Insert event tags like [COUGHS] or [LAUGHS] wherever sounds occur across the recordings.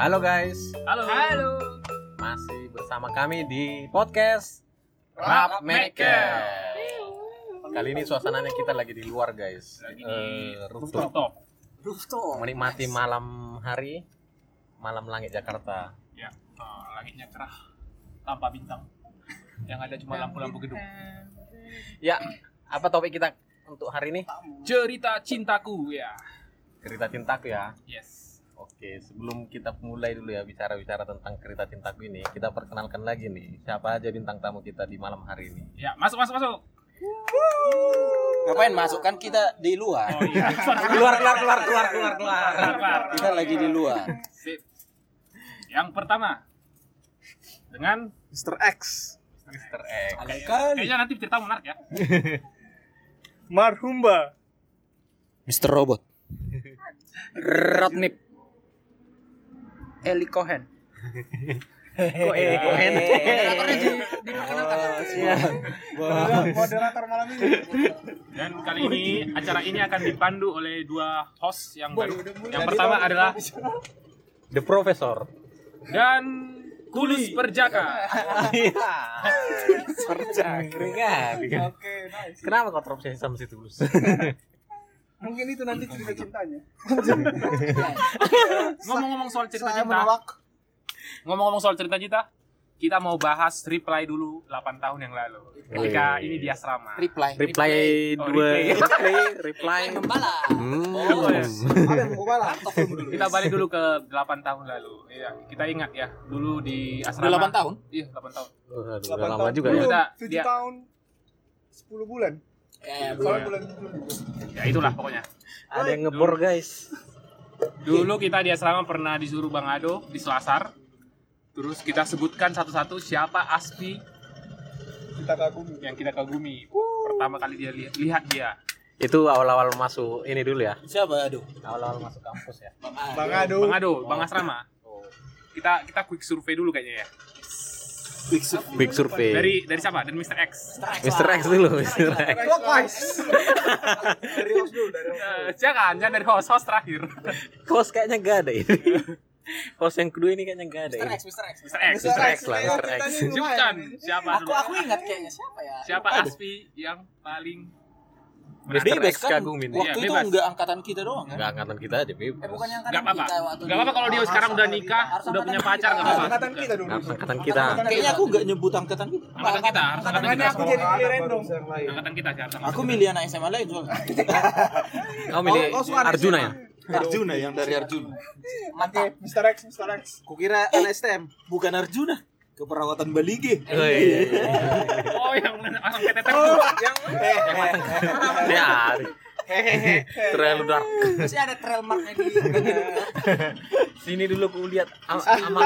Halo guys, Halo. Halo. masih bersama kami di podcast Rap Maker. Kali ini suasananya kita lagi di luar guys, Lagi di Eh, rooftop, Rooftop. Rooftop. menikmati malam hari, malam langit Jakarta. Ya. eh, langitnya cerah tanpa bintang. Yang ada cuma lampu-lampu gedung. Ya, apa topik kita untuk hari ini? Cerita cintaku ya. Cerita cintaku ya. Yes. Oke, sebelum kita mulai dulu ya bicara-bicara tentang cerita cintaku ini, kita perkenalkan lagi nih siapa aja bintang tamu kita di malam hari ini. Ya, masuk masuk masuk. Ngapain masuk kan kita di luar. Oh iya. [LAUGHS] Keluar, keluar, keluar, keluar, keluar, keluar. Keluar, keluar. Kita lagi di luar. Sip. Yang pertama dengan Mr. X Mr. X. kayak- kayaknya nanti cerita menarik ya. [LAUGHS] Marhumba Mr. Robot. Rodnip Eli Cohen [LAUGHS] Kok Eli Cohen? Moderator malam ini Dan kali ini acara ini akan dipandu oleh dua host yang baru. Yang pertama adalah The Professor. dan Kulus Perjaka. [LAUGHS] Ringan. Oke nice Kenapa kau terobsesi sama si Tulus? [LAUGHS] Mungkin itu nanti cerita cintanya [LAUGHS] Ngomong-ngomong soal cerita Saya cinta, ngomong-ngomong soal cerita cinta, kita mau bahas reply dulu 8 tahun yang lalu. Ketika Wih. ini di asrama. Reply. Reply Oh, dua replay. [LAUGHS] reply reply. Gembala. Hmm. Oh, yes. Balas Kita balik dulu ke 8 tahun lalu. Iya, kita ingat ya, dulu di asrama. 8 tahun? Iya, 8 tahun. Waduh, udah lama juga ya. Kita- 7 dia- tahun 10 bulan Ya, belum. bulan Juli Ya itulah pokoknya. Ada yang ngebor guys. Dulu kita di asrama pernah disuruh Bang Ado di Selasar. Terus kita sebutkan satu-satu siapa Aspi Kita kagumi yang kita kagumi. Pertama kali dia lihat, lihat dia. Itu awal-awal masuk ini dulu ya. Siapa aduh? Awal-awal masuk kampus ya. Bang Bang Ado. Ado Bang Ado, Bang Asrama. Kita kita quick survey dulu kayaknya ya. Big Survey. Big survey. Dari dari siapa? Dari Mr. X. Mr. X dulu, Mr. X. Clockwise Dari host dulu dari host Eh, jangan, jangan dari host host terakhir. [LAUGHS] Host kayaknya gak ada ini. Host yang kedua ini kayaknya gak ada Mr. X, Mr. X. Mr. X. Mr. X lah, Mr. X. Siapa Aku dulu? aku ingat kayaknya siapa ya? Siapa Aspi yang paling Mr. Bebas X kan? kagumin. Waktu Iya, itu bebas. enggak angkatan kita doang kan? Enggak angkatan kita aja, Bib. Eh bukan yang angkatan apa-apa. kita waktu Gak apa-apa kalau dia sekarang udah nikah, Harus udah punya pacar kita. gak apa-apa. Angkatan kita dulu Angkatan kita. Kayaknya aku enggak nyebut angkatan kita. Angkatan kita, angkatan aku jadi pilih random Angkatan kita sih, Aku milih anak SMA lain soalnya. [LAUGHS] Kau milih suara Arjuna ya? Arjuna yang dari Arjuna. Oke Mr. X Mr. X Kukira LSTM, bukan Arjuna. Keperawatan Balige. Woi. Oh, yang orang PTT. Yang Ya. Terlalu dark. Masih ada trail marknya di Sini dulu aku lihat am- amal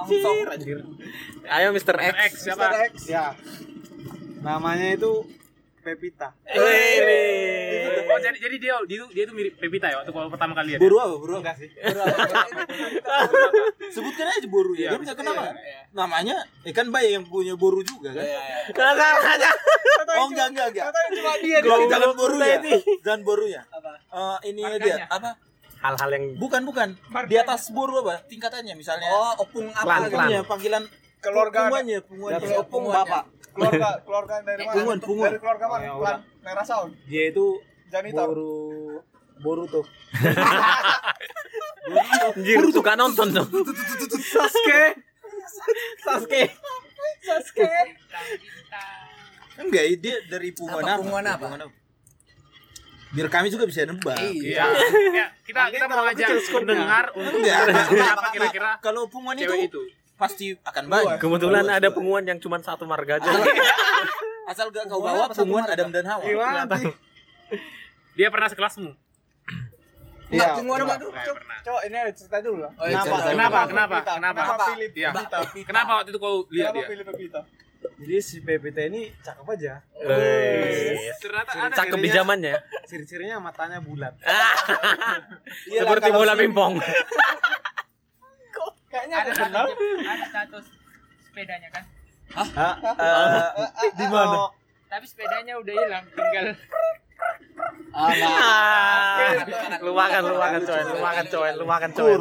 langsung. Ayo Mr. X. X siapa? Mr. X Ya. Namanya itu Pepita. Wih. Oh, jadi jadi dia dia dia tuh mirip Pepita ya waktu kalau pertama kali lihat. ya? Boru apa? Boru apa? Enggak sih. [LAUGHS] Sebutkan aja boru ya. Iya, Dia punya bisa. kenapa? Iya. Namanya ikan bayi yang punya boru juga kan? Kenapa aja? Oh enggak enggak enggak. Cuma dia Jangan, boru ya. ini. Jangan boru ya. Eh, ini Markanya. dia apa? Hal-hal yang Bukan bukan. Di atas boru apa? Tingkatannya misalnya. Oh opung apa. Panggilannya, panggilan Keluarga punguannya, punguannya. Opung bapak Keluarga Keluarga dari mana? Pungun, pungun. Dari keluarga mana? Oh, ya Klan Merah Sound Dia itu Janitor boru Boruto. [LAUGHS] anjir suka nonton dong. Sasuke. Sasuke. Enggak, dia dari punguan Apa, apa? punguan apa? Biar kami juga bisa nebak. Iya. Ya, kita kita mau ngajak pendengar untuk siapa kira-kira Kalau punguan itu itu. Pasti akan banyak. Kebetulan ada penguan yang cuma satu marga aja. Asal gak kau bawa punguan Adam dan Hawa. Gimana sih? Dia pernah sekelasmu. Iya. Punguan Coba. apa? Pernah. Cok, ini ada cerita dulu lah Oh, iya, cerita. Kenapa? Kenapa? Kenapa? Kenapa Iya. Pepita? Kenapa waktu itu kau lihat Kenapa dia? Jadi si Pepita ini cakep aja. Wih. Ternyata ada Cakep di zamannya. Ciri-cirinya matanya bulat. Iya lah, Seperti bola pingpong. [LAUGHS] Kayaknya ada kenal status, ada status sepedanya kan Hah? Eh, di mana? Oh, tapi sepedanya udah hilang tinggal Ah, enggak. Ah, lu makan, lu makan coy, lu makan coy, makan coy.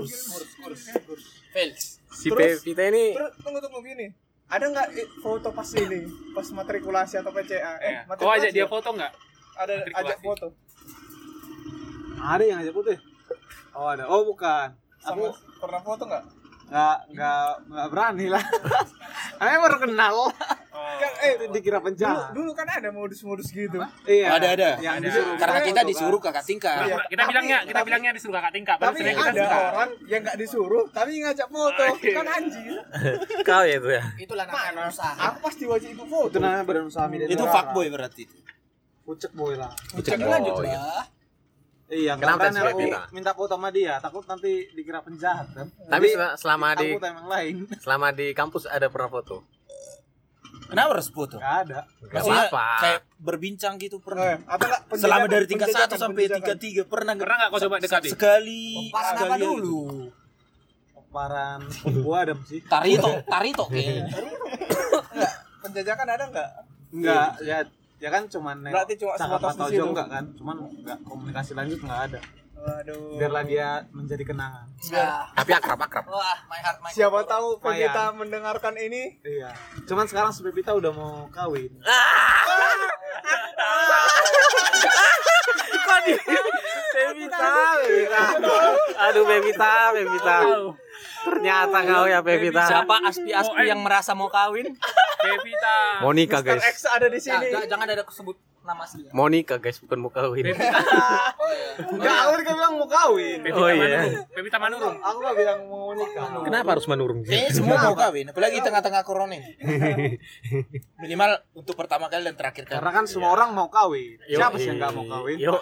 Fails. Si Pevita ini tunggu tunggu gini. Ada nggak foto pas ini, pas matrikulasi atau PCA? Eh, Iya. Kau ajak matrikulasi dia ya? foto nggak? Ada ajak foto Ada yang ngajak putih. Oh ada. Oh bukan. sama Aku pernah foto nggak? Nggak nggak nggak berani lah. [LAUGHS] Aku baru kenal. Kan, eh Itu dikira dulu, penjahat. dulu kan ada modus-modus gitu. Iya. Ada ada. Yang Ada. disuruh Karena kita disuruh kakak tingkat. Iya. Kita Tapi- bilangnya, kita tapi- bilangnya disuruh kakak tingkat. Tapi sebenarnya kita ada suka. orang yang nggak disuruh, tapi ngajak foto. Kan anjing. kau ya itu ya. Itulah namanya usaha. Aku pasti wajib ikut foto. Itu namanya badan usaha Itu fuckboy berarti. Pucek boy lah. Boy. lanjut lah. Iya, Kenapa sih, aku Pevita? minta foto sama dia, takut nanti dikira penjahat kan. Tapi Jadi, sel- selama di yang lain selama di kampus ada pernah foto. Kenapa harus foto? nggak ada. Gak Maksudnya apa-apa. kayak berbincang gitu Eh, pernah. nggak penjajakan- Selama dari tingkat 1 sampai penjajakan. tingkat 3 pernah nggak? Pernah nggak kau coba dekati? Sekali. Paran apa dulu? Paran gua ada sih. Tarito, Tarito kayaknya. [COUGHS] Penjajakan ada nggak? Enggak, ya ya kan cuman Berarti cuma sebatas atau di situ. enggak kan? Cuman enggak komunikasi lanjut enggak ada. Waduh. Biarlah dia menjadi kenangan. Nah, Tapi akrab akrab. wah, my heart, my Siapa tahu. Pevita mendengarkan ini Iya. Cuman sekarang si Pevita udah mau kawin. Pevita, Pevita. Aduh Pevita, Pevita. Ternyata kau ya Pevita. Siapa aspi-aspi yang merasa mau kawin? Pevita. Monica Mr. guys. X ada di Nah, sini. ja- jangan ada kesebut nama asli. Monica guys bukan mau kawin. Pevita. Enggak, aku kan bilang mau kawin. Oh, iya. Manurung. Pevita Manurung. Aku enggak bilang mau nikah. Kenapa harus menurun sih? Kayaknya semua mau kawin, apalagi tengah-tengah corona ini. [LAUGHS] Minimal untuk pertama kali dan terakhir kali. Karena kan semua orang mau kawin. Yo, Siapa sih yang enggak mau kawin? Yo,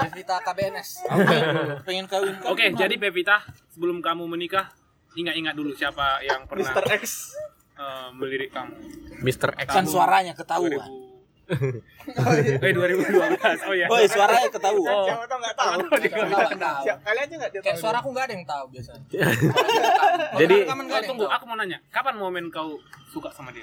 Pevita KBNS. pengen kawin. Oke, jadi Pevita, sebelum kamu menikah, ingat-ingat dulu siapa yang pernah Mr. X. eh, melirik kamu. Mr. X. Kan suaranya ketahuan. 2000 eh 2012. Oh iya. Oh, suaranya ketahuan. Oh. Siapa tahu nggak tahu. Nggak tahu. Siap, kali aja nggak dia Kayak tahu. suara aku nggak ada yang tahu biasanya. [LAUGHS] Jadi Oh, tunggu, tahu. aku mau nanya, kapan momen kau suka sama dia?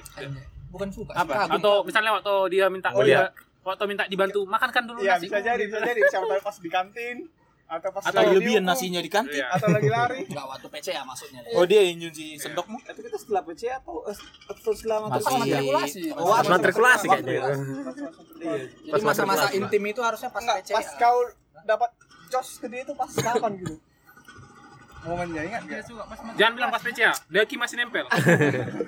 Bukan suka. Apa? Atau misalnya waktu dia minta Oh, dia waktu minta dibantu makan kan dulu Iya nasi. bisa jadi, bisa jadi. Siapa tahu pas di kantin atau pas Atau dihukum, nasinya di kantin. Iya. atau lagi lari. Enggak waktu PC ya maksudnya. Oh, dia yang nyuci sendokmu. Itu kita setelah PC atau atau setelah Masih. Pas matrikulasi. Oh, pas matrikulasi kayaknya. Iya. Jadi Pas masa-masa intim itu harusnya pas Enggak, PC. pas kau dapat jos ke dia itu pas kapan gitu? Momennya ingat pas Jangan bilang pas PC ya, Daki masih nempel.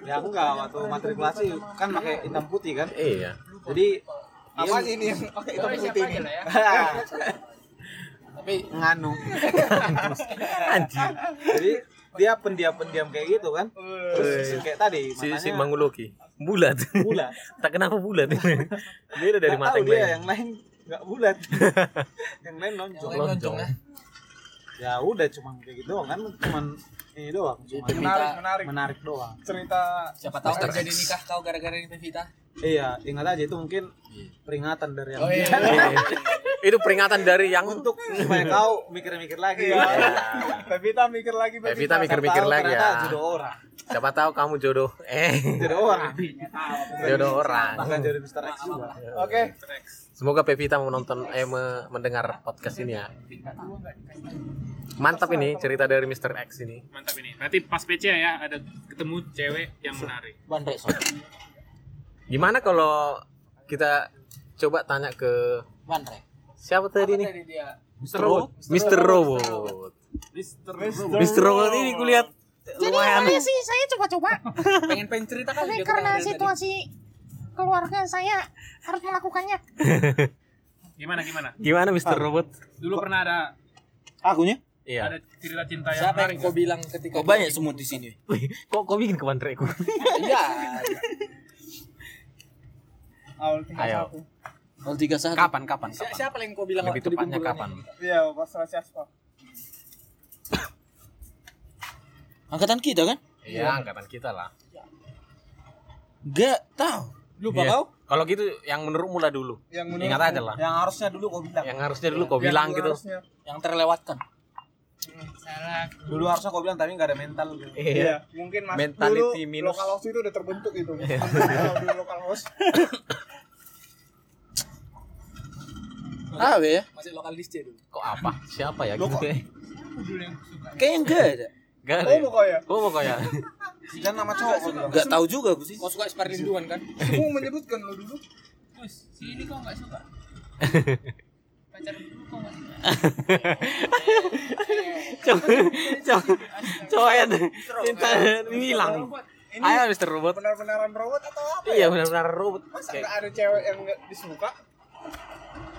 Ya aku enggak waktu matrikulasi kan pakai hitam putih kan. Iya. Jadi Apa ini yang pakai hitam putih ini? Tapi nganu. [LAUGHS] Anjir. Jadi dia pendiam-pendiam kayak gitu kan. Terus kayak tadi Si si matanya Manguluki. Bulat. bulat. [LAUGHS] tak kenapa bulat. [LAUGHS] Beda dari Nggak mata yang dia lain. yang lain nggak bulat. yang lain lonjong. yang lain lonjong ya. Ya udah cuman kayak gitu doang kan cuman ini doang, cuman. Menarik, menarik. menarik doang. Cerita Siapa tahu terjadi X. nikah kau gara-gara ini Pevita. Iya, ingat aja itu mungkin peringatan dari yang Oh iya. Itu peringatan dari yang untuk supaya kau mikir-mikir lagi. Iya. Pevita mikir lagi Pevita mikir-mikir lagi ternyata ya. Jodoh orang. Siapa tahu kamu jodoh. Eh, Jodoh orang. jodoh orang. Bahkan jodoh Mr. X juga. Oke. Semoga Pevita menonton eh me- mendengar podcast ini ya. Mantap ini cerita dari Mr. X ini. Mantap ini. Nanti pas PC ya ada ketemu cewek yang menarik. Bandrek. Gimana kalau kita coba tanya ke Bandrek. Siapa tadi nih? Mr. Robot. Mr. Robot. Mr. Robot ini kulihat lumayan. sih saya coba-coba [LAUGHS] pengen pengen cerita kan tapi karena kemarin tadi. situasi keluarga saya harus melakukannya [LAUGHS] Gimana gimana? Gimana Mr. Robot? Dulu pernah ada Akunya? Iya. ada cerita cinta yang Siapa yang kau bilang ketika Kok banyak semut di sini? [LAUGHS] Wih, kok kok bikin kemandreku? Iya. Awal tinggal Ayo. satu. Oh, tiga satu. Kapan kapan? Si- kapan? Siapa yang kau bilang Lebih waktu di tepatnya kapan? Iya, pas rahasia aspal. [COUGHS] Angkatan kita kan? Iya, angkatan kita lah. Gak tahu. Lupa Iya. kau? Kalau gitu yang menurutmu lah dulu. Yang menurut Ingat aja lah. Yang harusnya dulu kau bilang. Yang harusnya dulu kau yang bilang gitu. harusnya. Yang terlewatkan. Salah. Dulu harusnya kau bilang tapi nggak ada mental. Gitu. Iya, mungkin mas Mentality dulu minus. lokal host itu udah terbentuk itu. Kalau [LAUGHS] dulu lokal host. [LAUGHS] Apa ya? Masih lokal disc dulu. Kok apa? Siapa ya gitu ya? Kayaknya enggak ada. Gak ada. Oh ya? mau kau ya? Oh pokoknya. Dan nama cowok. Enggak tahu juga aku sih. Kau suka Sparlinduan kan? [LAUGHS] Kamu menyebutkan lo dulu. Terus, si ini kok nggak suka? [LAUGHS] Pacar dulu kok nggak suka? Coba coba coba ya cinta hilang. Ayo Mr. Robot. benar-benaran robot atau apa? Iya benar-benar robot. Masa Kayak- ada cewek yang disuka?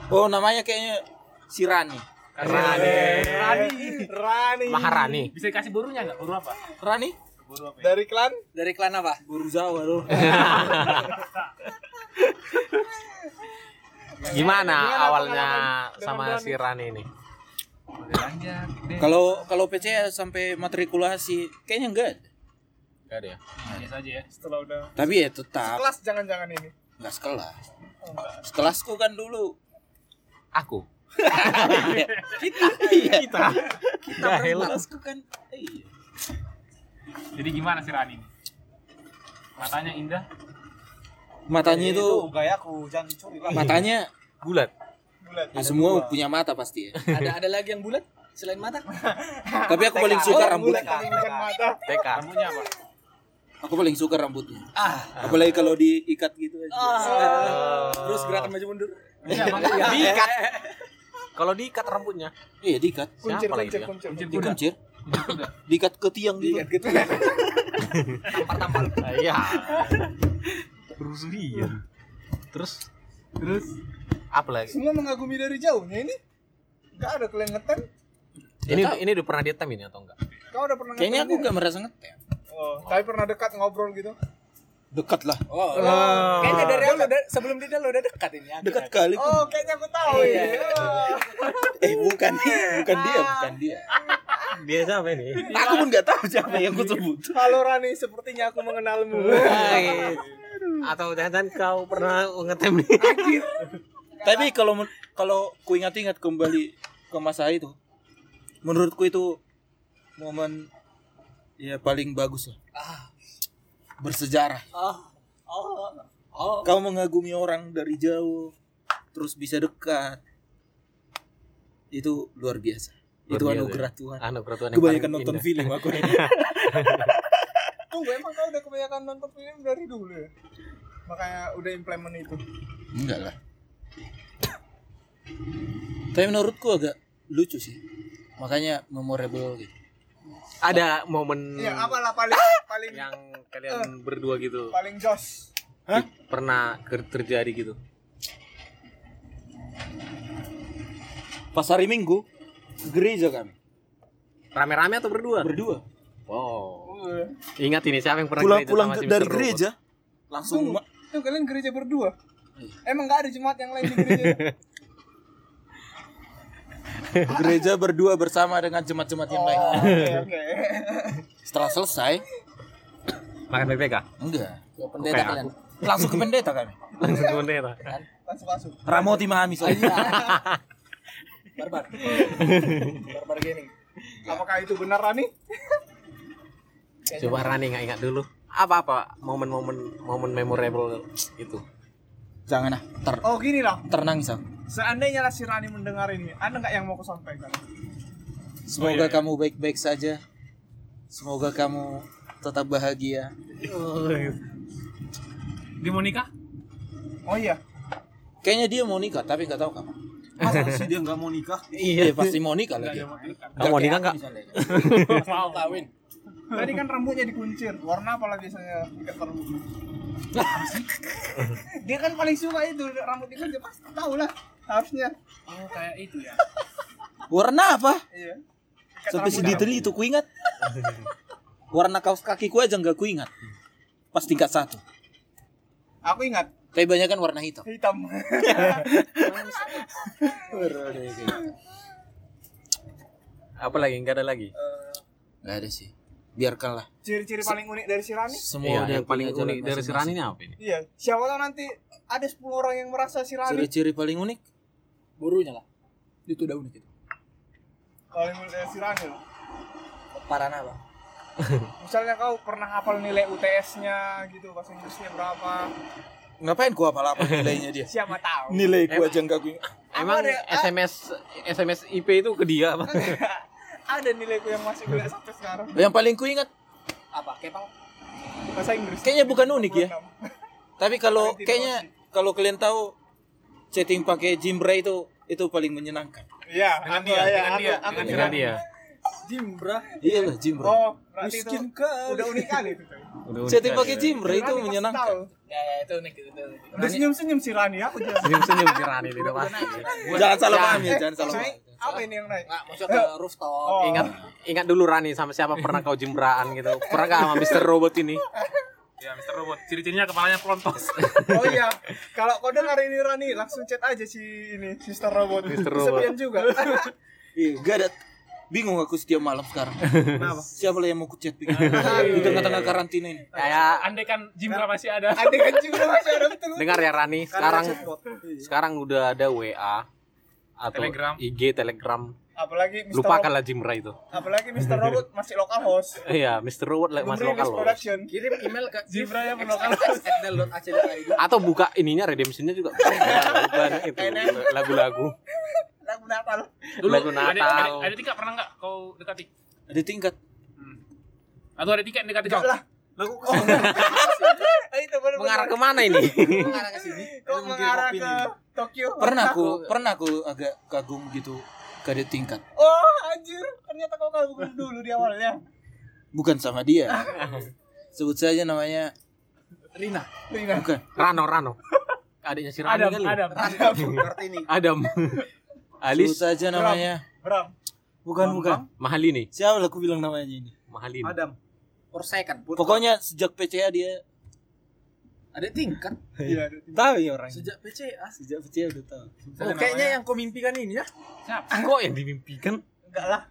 Oh, namanya kayaknya si Rani. Rani. Rani, Rani. Maharani. Bisa dikasih burunya nggak? Buru apa? Rani? Dari klan Dari klan apa? Guru Jawa loh. [LAUGHS] Gimana awalnya sama si Rani ini? Kalau kalau PC sampai matrikulasi kayaknya enggak ada. Gak ada ya? Biasa aja ya. setelah udah Tapi ya tetap kelas jangan-jangan ini. enggak sekelas. Sekelasku kan dulu Aku. [LAUGHS] kita iya. Kita. Jahil. Sekelasku kan iya. Jadi gimana si Rani ini? Matanya indah. Matanya itu gayaku, jangan curi lah. matanya Bulat. Bulat. ya semua punya mata pasti ya. [LAUGHS] Ada ada lagi yang bulat selain mata? [LAUGHS] Tapi aku paling suka Oh, rambut. mata. TK. Rambutnya apa? Aku paling suka rambutnya. Ah, Apalagi kalau diikat gitu aja. terus gerakan maju mundur. Diikat. Kalau diikat rambutnya. Iya, diikat. Kuncir, Siapa lagi kuncir, dia? kuncir. Dikuncir. Diikat ke tiang gitu. gitu. Tampar-tampar. Ah, Iya. Rusuhian. Terus Terus apa lagi? semua mengagumi dari jauhnya ini. Gak ada kalian ngetem? Ini ini udah pernah ditem ini atau enggak? Kau udah pernah Kayaknya aku gak merasa ngetem. Oh, tapi pernah dekat ngobrol gitu. Dekat lah. Oh, kayaknya dari awal udah sebelum dia lo udah dekat ini. akhirnya. Dekat kali. Oh, kayaknya aku tahu Iya. ya. [LAUGHS] Oh. Eh bukan bukan dia, bukan dia. Dia siapa ini? Aku pun gak tahu siapa yang aku sebut. Halo Rani, sepertinya aku mengenalmu. Atau jangan kau pernah ngetem nih? Tapi kalau kalau ku ingat-ingat kembali ke masa itu, menurutku itu momen ya paling bagus lah. Bersejarah. Oh, oh, oh. Kau mengagumi orang dari jauh, terus bisa dekat. Itu luar biasa. Luar itu biasa anugerah Tuhan. Anugerah Tuhan Kebanyakan nonton indah. film aku ini. [LAUGHS] Tunggu, emang kau udah kebanyakan nonton film dari dulu ya? Makanya udah implement itu. Enggak lah. Tapi menurutku agak lucu sih. Makanya memorable gitu. Ada momen Iya, apalah paling paling yang kalian berdua gitu paling jos. pernah terjadi gitu. Pas hari Minggu gereja kami Rame-rame atau berdua? berdua. Wow. Ingat ini siapa yang pernah Pulang-pulang si dari Mr. Robot? gereja langsung tuh kalian gereja berdua. Emang gak ada jemaat yang lain di gereja? [LAUGHS] gereja berdua bersama dengan jemaat-jemaat yang lain. Oh, Oke, oke. Setelah selesai, Makan PPK? enggak. Ke pendeta Kayak kalian. Langsung ke pendeta kami. Langsung ke pendeta. Masuk masuk. Ramoti Mahami soalnya. Barbar. Barbar gaming. Apakah itu benar Rani? Coba Rani nggak ingat dulu. Apa-apa momen-momen momen memorable itu. Jangan ah, ter Oh gini lah. ternangis aku. Seandainya lah si Rani mendengar ini, ada nggak yang mau aku sampaikan? Semoga kamu baik-baik saja. Semoga kamu tetap bahagia. Dia mau nikah? Oh iya. Kayaknya dia mau nikah, tapi nggak tahu kapan. Masa sih dia nggak mau nikah? Iya, pasti mau nikah lagi. Kamu mau nikah nggak? Mau kawin. [LAUGHS] Tadi kan rambutnya dikuncir. Warna apa lah biasanya ikat rambut? [LAUGHS] Dia kan paling suka itu rambut dikuncir pasti tahu lah harusnya. Oh, kayak itu ya. Warna apa? Iya. Sampai sedetail itu ku ingat. Warna kaos kakiku aja nggak ku ingat. Pas tingkat satu. Aku ingat Tapi banyak kan warna hitam. hitam. [LAUGHS] Apa lagi? Nggak ada lagi. Nggak ada sih. Biarkanlah. Ciri-ciri paling unik dari si Rani? Semua Iya, yang paling unik dari si masing-masing. Rani ini apa ini? Iya. Siapa tahu nanti ada 10 orang yang merasa si Rani Ciri-ciri paling unik? Burunya lah. Itu udah unik itu. unik dari si Rani. loh. Parah apa? [LAUGHS] Misalnya kau pernah hafal nilai UTS-nya gitu, bahasa Inggrisnya berapa? Ngapain ku apa apa nilainya dia? [LAUGHS] Siapa tahu. Nilai ku aja nggak ku ingat. Emang ada- SMS SMS IP itu ke dia apa? [LAUGHS] ada nilaiku yang masih gula sampai sekarang Yang paling ku ingat Apa? Kepal? bahasa Inggris kayaknya bukan unik ya. 26. Tapi kalau kayaknya kalau kalian tahu chatting pakai Jimbra itu itu paling menyenangkan. Iya, Dengan dia, ya, dengan aku- dia, dengan Dengan dia. Jimbra. Iyalah Jimbra. Oh, berarti itu Miskin kali. udah unik kali itu. Udah unik Chatting pakai ya. Jimbra itu Rani pasti menyenangkan. Ya, ya itu unik itu. unik. Udah senyum-senyum si Rani, aku. Senyum-senyum si Rani di depan. Jangan salah paham ya, jangan salah paham. apa ini yang naik? Nggak, maksudnya ke rooftop. Oh. Ingat ingat dulu Rani sama siapa pernah kau jembraan gitu. Pernah gak sama Mr. Robot ini? Ya, Mr. Robot. Ciri-cirinya kepalanya pelontos. [LAUGHS] Oh iya, kalau kau dengar ini Rani, langsung chat aja si ini, Sister Robot. Mr. Robot. Kesepian juga. [LAUGHS] Iya, gak ada. Bingung aku setiap malam sekarang. Kenapa? Siapa lah yang mau ku chat bingung. Di tengah-tengah karantina ini. Kayak Andai kan Jimbra masih ada. Ada kan juga masih ada [LAUGHS] betul. dengar ya Rani, sekarang sekarang udah ada WA atau Telegram. IG, Telegram. Apalagi Mr. Robot, Lupakanlah Jimra itu. apalagi Mr. Robot masih lokal host. Iya, Mr. Robot like masih lokal production. Kirim email ke Jibra yang lokal xxxl.ac.id. Atau buka ininya redemptionnya juga. Itu lagu-lagu. Lagu Natal. Dulu Lagu Natal. ada, ada tiga pernah nggak kau dekati? Ada tingkat. Atau ada tiket dekati kau? lah. Lagu kau. Eh, Mengarah ke mana ini? Mengarah ke sini. Kok mengarah ke Tokyo? Pernah aku, pernah aku agak kagum gitu ada tingkat. Oh, anjir. Ternyata kau kagum dulu di awalnya. Bukan sama dia. [LAUGHS] Sebut saja namanya Rina. Rina. bukan. Rano, Rano. Adiknya si Rani Adam, kali. Adam. Kartini. Adam. Sebut Alis saja namanya. Bram. Bukan, bukan. Mahalini. Siapa lah aku bilang namanya ini? Mahalini. Adam. Second. Pokoknya sejak PCA dia Ada tingkat. Iya, tahu ya orang. Sejak PCA. Sejak PCA udah tahu. Oh, kayaknya yang kau mimpikan ini ya? Kok yang dimimpikan? enggak lah.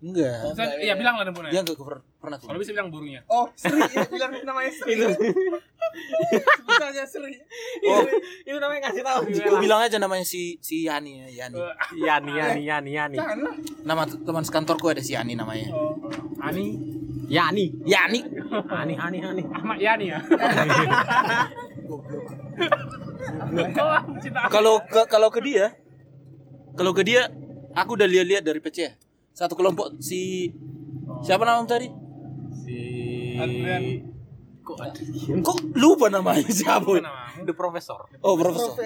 Enggak. Saya- Iya, bilang lah nempunya. Dia enggak pernah. Kalau bisa bilang burungnya. Oh, Sri, itu bilang namanya Sri. Sebut aja Sri. Oh, Itu namanya ngasih tahu. Kau bilang aja namanya si si Yani ya, Yani. Yani, Yani, Yani, Yani. Janganlah. Nama teman sekantorku ada si Yani namanya. Oh. Ani, Yani. Yani. Ani, Ani, Ani. Ahmad Yani ya. Kalau ke kalau ke dia kalau ke dia aku udah lihat-lihat dari PCA. Satu kelompok si siapa nama tadi? Si Adrian. Kok Adrian? Kok lupa namanya siapa? Namamu. The Professor. Oh, profesor.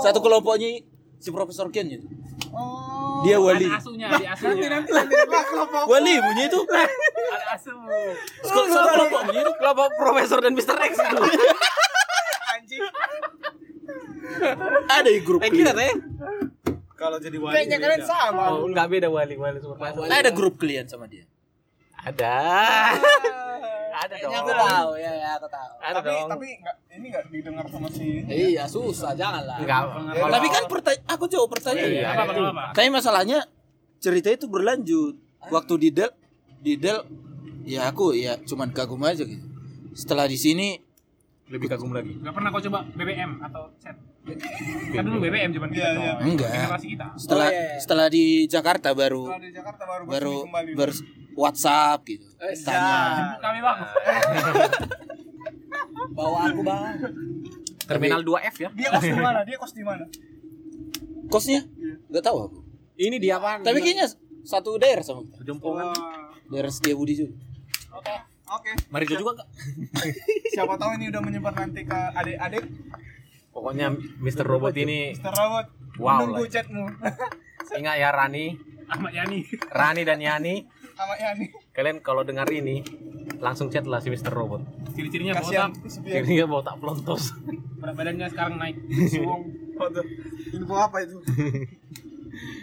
Satu kelompoknya si Profesor Ken itu. Oh. Dia wali. Asuhnya, asuhnya. Nanti nanti kelompok. Wali punya itu. Ada asuh. Satu satu kelompoknya itu. Kelompok Profesor dan Mr. X itu. Anjing. Ada di grup. Eh, kita teh. Kalau jadi wali. Kayaknya kalian sama. Oh, enggak beda wali, wali supervisor. Ada grup klien sama dia. Ada. Ada dong. Aku tahu ya, ya aku tahu. Ada tapi dong. tapi enggak ini enggak didengar sama si Iya, susah, janganlah. Enggak. Kalau- Tapi kan pertanyaan aku jawab pertanyaan. Iya, Apa, apa, apa? Tapi masalahnya cerita itu berlanjut. Waktu di Del, di Del, ya aku ya cuman kagum aja gitu. Setelah di sini, lebih kagum lagi. Gak pernah kau coba BBM atau chat? Kan dulu BBM cuman kita Iya, iya. Enggak. Generasi kita. setelah Oh, iya, iya. setelah di Jakarta baru Kalau di Jakarta baru baru baru WhatsApp gitu. Eh, Tanya. Jemput kami bang. [LAUGHS] Bawa aku, Bang. Terminal 2F ya. Dia kos di mana? Dia kos di mana? Kosnya? Gak tahu aku. Ini dia apaan? Tapi kayaknya satu daerah sama kita. jempongan. Daerah Setiabudi juga. Oke. Oke. Marijo juga enggak? Siapa tahu ini udah menyebar nanti ke adik-adik. Pokoknya Mr. Robot ini Mr. Robot. Wow, Menunggu lah. chatmu. [LAUGHS] ingat ya Rani, Ahmad Yani. Rani dan Yani, Sama Yani. kalian kalau dengar ini langsung chat lah si Mr. Robot. Ciri-cirinya botak. si Bian. Jadi dia bawa tak pelontos. Berat badannya sekarang naik. Waduh, info apa itu?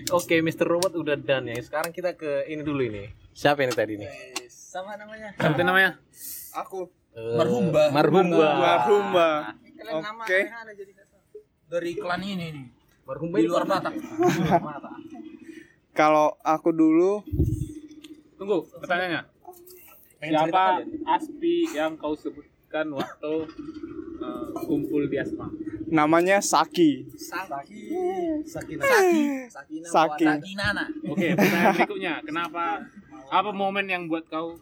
Oke, Mr. Robot udah done ya. Sekarang kita ke ini dulu ini. Siapa ini tadi nih? Sama namanya. Sebutin namanya. Aku. Eh, Marhumba. Marhumba. Marhumba. Oke. Dari iklan ini nih. Marhumba Di luar apa? Batak. Kalau aku dulu Tunggu, pertanyaannya. Siapa Aspi yang kau sebutkan waktu eh, kumpul di Asma? namanya Saki. Saki. Sakina. Saki. Sakina. Saki. buat Sakinana. Oke, pertanyaan berikutnya. Kenapa apa momen yang buat kau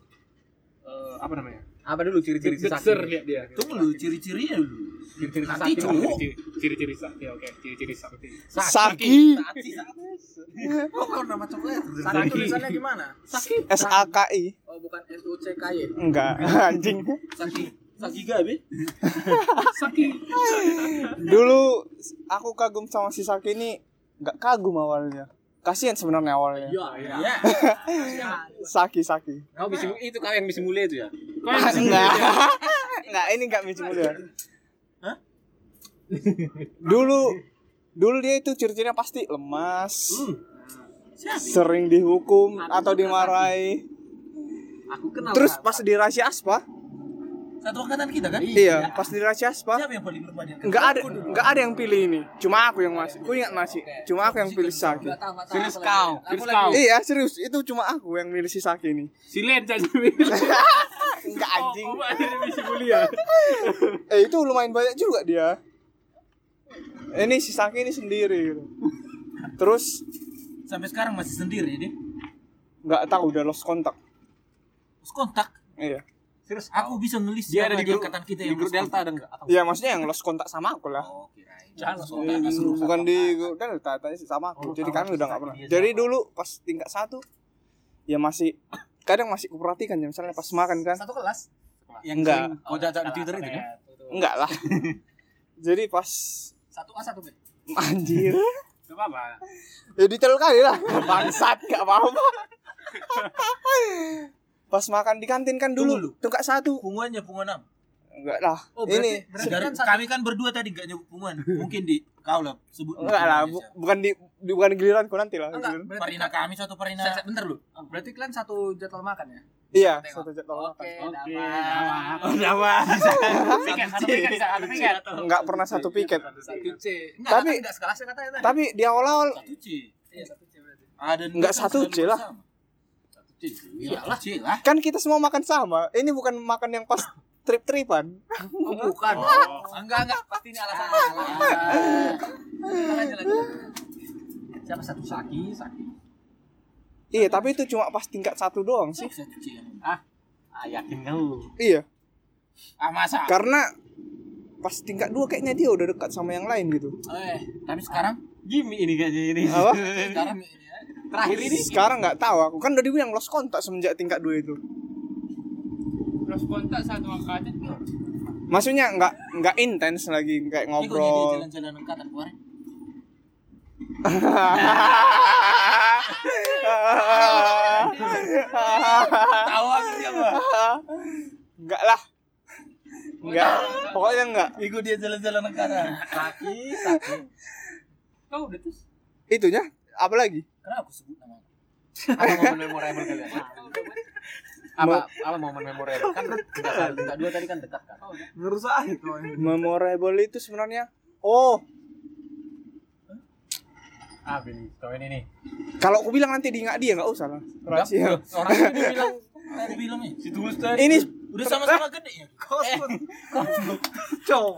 eh, apa namanya? Apa dulu ciri-ciri si lihat dia. Tunggu dulu ciri-cirinya dulu. Ciri-ciri Nanti sakti. cowok. Ciri-ciri sakti. Oke, ciri-ciri sakti. Saki. Oh, kau nama cowoknya. Sakti tulisannya gimana? S A K I. Oh, bukan S U C K Y. Enggak, anjing. Saki. Saki gabe. Saki. Dulu aku kagum sama si Saki ini nggak kagum awalnya. Kasihan sebenarnya awalnya. Iya, Ya. [LAUGHS] Saki Saki. Kau bisa itu kau yang bisa mulia itu ya? Kau yang bisa Enggak. [LAUGHS] Enggak, ini enggak Michi Mulia. Hah? Dulu dulu dia itu ciri-cirinya pasti lemas. Sering dihukum atau dimarahi. Aku kenal. Terus pas di rahasia aspa, Satu angkatan kita kan? iya, pas di rahasia aspa, Siapa yang paling lemah dia? enggak ada enggak ada yang pilih ini. Cuma aku yang masih. Aku ingat masih. Cuma aku yang pilih si Saki. Enggak enggak. Serius kau, serius kau. Iya, serius. Itu cuma aku yang milih si Saki ini. Silen saja. [LAUGHS] Enggak anjing. Oh, oh, ada misi mulia. [LAUGHS] Eh, itu lumayan banyak juga dia. Ini si Saki ini sendiri gitu. Terus Sampai sekarang masih sendiri dia. nggak tahu udah lost kontak. Terus kontak. Iya. Serius, aku bisa ngelis Dia ada di grup angkatan kita di yang grup lost Delta kontak. ada enggak? Atau Ya maksudnya yang lost kontak sama aku lah. Oh, kirain. jangan langsung Eh, bukan di Delta, tadi sama aku. Jadi kami udah nggak pernah. Jadi dulu pas tingkat satu, ya masih kadang masih kuperhatikan ya misalnya pas makan kan. satu kelas. Yang Enggak. kau jajak di Twitter itu kan? Enggak lah. [LAUGHS] Jadi pas Satu A satu B. anjir. [LAUGHS] Gak apa-apa. Ya detail kali lah. Bangsat gak apa-apa. [LAUGHS] Pas makan di kantin kan dulu, Tunggu dulu. tingkat satu. Punguannya punguan enam. Enggak lah. Oh, berarti- Ini berarti kan satu- kami kan berdua tadi gak nyebut punguan. [LAUGHS] Mungkin di kau lah sebut. enggak lah, bu- bukan di, di bukan di giliranku nanti lah. Enggak, Giliran. Parina kami satu parina. Saya- saya- bentar lu. Berarti kalian satu jadwal makan ya? Iya, satu jadwal makan. Oke, Oke, dapat. Oh, dapat. Piket, satu piket, satu piket. Enggak pernah satu piket. Satu C. Enggak, Tapi- enggak sekelas ya katanya. Tapi di awal-awal Satu C. Iya, satu C berarti. Ada Enggak satu C lah. Iyalah C lah. kan kita semua makan sama. Ini bukan makan yang pas trip-tripan. Oh, bukan. Enggak, enggak, pasti ini alasannya. Lanjut, lanjut. Siapa satu Saki, Saki. Iya, tapi itu cuma pas tingkat satu doang sih. C. Ah, yakin kau. Iya, Ah masa? karena pas tingkat dua kayaknya dia udah dekat sama yang lain gitu. Eh, tapi sekarang Gimik ini kayaknya ini. Apa? sekarang ini. Terakhir ini Sekarang nggak tahu aku kan udah dibilang lost kontak semenjak tingkat dua itu. Terus kontak satu angkatan. Maksudnya nggak nggak intens lagi kayak Ini ngobrol. jalan-jalan angkatan kemarin. Tahu aku siapa? Enggak lah. Enggak. Pokoknya enggak. Ikut dia jalan-jalan angkatan. Saki, Saki. Kau udah terus. Itunya apa lagi? Kenapa aku sebut nama? [LAUGHS] Apa momen memorable kalian? Apa apa momen memorable? Kan tingkat tingkat dua tadi kan dekat kan. Kau ini. Memorable itu sebenarnya oh, Ah, ini, kau ini nih. kalau aku bilang nanti diingat dia nggak usah lah. Rahasia. Orang ini bilang Aku bilang. Si tulis tadi. Ini Udah sama-sama gede ya. [LAUGHS] Cok.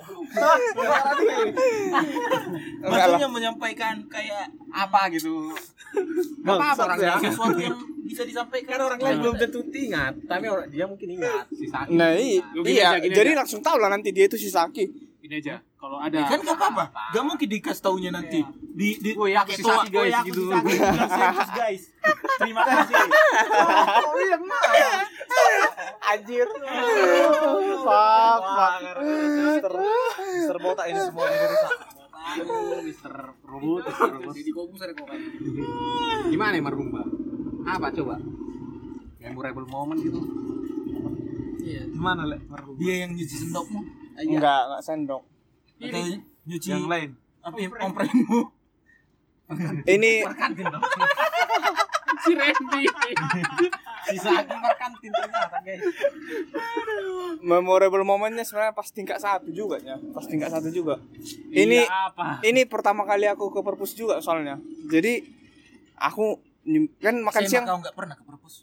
enggak lah. Maksudnya menyampaikan kayak apa gitu. Gak Bang, apa-apa orang ya. sesuatu yang bisa disampaikan kan orang lain belum tentu ingat, tapi orang dia mungkin ingat si Saki. Nah, iya, gini jadi aja. langsung tahu lah nanti dia itu si Saki. Ini aja. Kalau ada kan gak apa-apa gak mungkin dikasih taunya nanti di di Woi, aku si toa, Saki, guys, "Woi, aku gitu." [LAUGHS] guys terima kasih [LAUGHS] Anjir. Fuck, fuck. Mister Mister botak ini semua ini rusak. Mister Robot, Mister Robot. Jadi kan. Gimana ya Marumba? Apa coba? Memorable moment gitu. Gimana lek? Marhum? dia yang nyuci sendokmu Enggak, enggak sendok. atau nyuci Yang lain. apa ya omprengmu Ini [LAUGHS] si Randy. Si Saki kantin ternyata guys. memorable momennya sebenarnya pas tingkat satu juga ya. Pas tingkat satu juga. Ini Iya, apa? ini pertama kali aku ke perpus juga soalnya. Jadi aku kan makan Saya siang kau nggak pernah ke perpus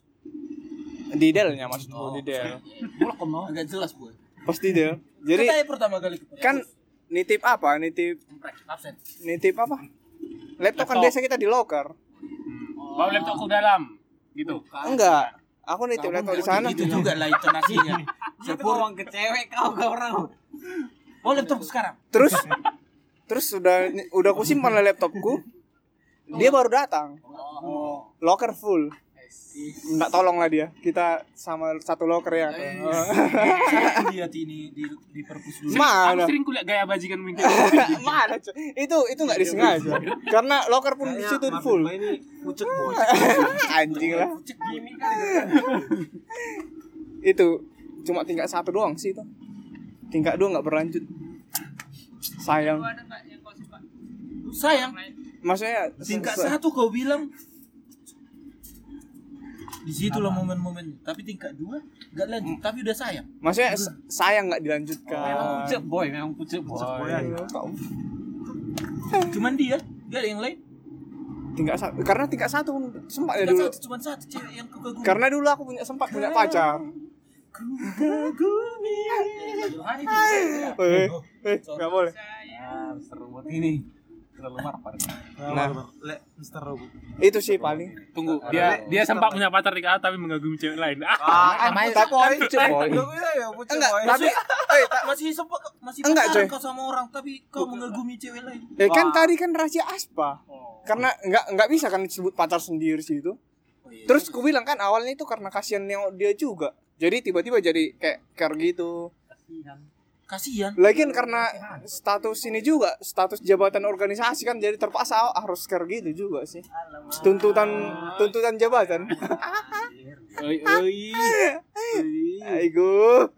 di Delnya maksudku di Del. mulak kau mau agak jelas boy Pas di Del. Jadi Katanya pertama kali kan nitip apa? Nitip absen nitip apa? Laptop kan Laptop. biasa kita di locker. Bawa laptop ke dalam. Gitu. Enggak. Aku nitip laptop di sana. itu juga lah intonasinya [LAUGHS] Sepur ngomong ke cewek kau ke orang. Oh laptop sekarang. terus terus udah udah aku simpan laptopku dia baru datang locker full nggak tolong lah dia. Kita sama satu locker ya. Saya lihat ini di di perpus dulu. Aku mana sering kulihat gaya bajingan mungkin. [LAUGHS] mana itu itu nggak disengaja. karena locker pun di situ full. Ini pucuk boy. [LAUGHS] anjing lah. [LAUGHS] Itu cuma tingkat satu doang sih itu. Tingkat dua nggak berlanjut. Sayang? Sayang, maksudnya tingkat satu kau bilang di situlah momen-momen. Tapi tingkat dua nggak lanjut. Tapi udah sayang. Maksudnya se- sayang nggak Memang dilanjutkan pucuk boy, memang pucuk boy. cuman dia nggak ada yang lain. Tingkat satu karena tingkat satu sempat ya tingkat dulu. satu cuman satu cewek yang kau kagumi. Karena dulu aku punya sempat punya pacar. eh eh nggak boleh. Ah, seru buat ini. Terlalu marpar. Nah. Le, Mister Robo. itu sih paling Tunggu, dia dia sempat punya pacar di KA tapi mengagumi cewek lain. Ah, namanya tapi pucuk boy. ya pucuk enggak boy. tapi eh ta- masih sempat masih Enggak, coy. kau sama orang tapi kau mengagumi cewek lain eh kan tadi kan rahasia aspa karena nggak nggak bisa kan disebut pacar sendiri sih itu terus ku bilang kan awalnya itu karena kasihan dia juga jadi tiba-tiba jadi kayak care gitu kasihan Lagian karena status ini juga status jabatan organisasi kan jadi terpaksa harus care gitu juga sih. Tuntutan tuntutan jabatan. oi oi. [LAUGHS] Aigo.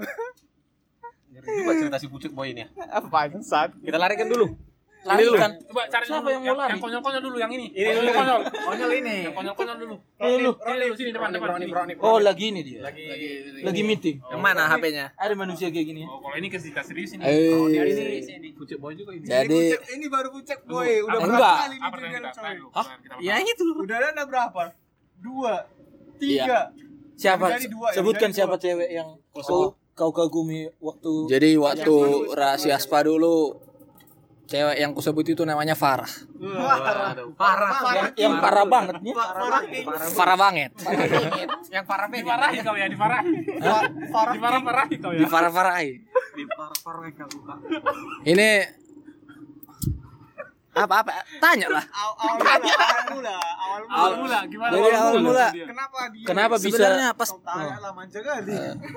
Ngeri juga cerita si pucuk boy ini ya. Apa saat? Kita larikan dulu. Lari kan Coba cari Siapa dulu. yang mau lari? Yang konyol-konyol dulu yang ini. Ini dulu. konyol. Konyol ini. Yang konyol-konyol dulu. ini lu Ini dulu sini depan depan. sini. oh lagi ini dia Lagi lagi meeting Yang mana HP-nya? ada manusia kayak gini Oh, kalau ini kita serius ini. Eh. Oh, dia Ini ini. pucuk boy juga ini. Jadi ini baru pucuk boy. Udah Apa- berapa kali yang dia tahu? Hah? Ya itu. Udah ada berapa? Dua, tiga. Iya. siapa jadi dua, yang sebutkan siapa cewek yang kau kau kagumi waktu Jadi waktu rahasia spa dulu cewek yang kusebut itu namanya Farah. Parah, Parah. yang, yang parah banget nih Farah banget. Yang parah banget. Diparahi kau ya, diparahi. Diparah-parahi kau ya. Di Farah Farahi. Ini apa apa? Tanya lah. Mula, awal mula, gimana? Jadi awal mula. Kenapa dia? kenapa bisa Sebenarnya pas Kau tanya lah manja kali.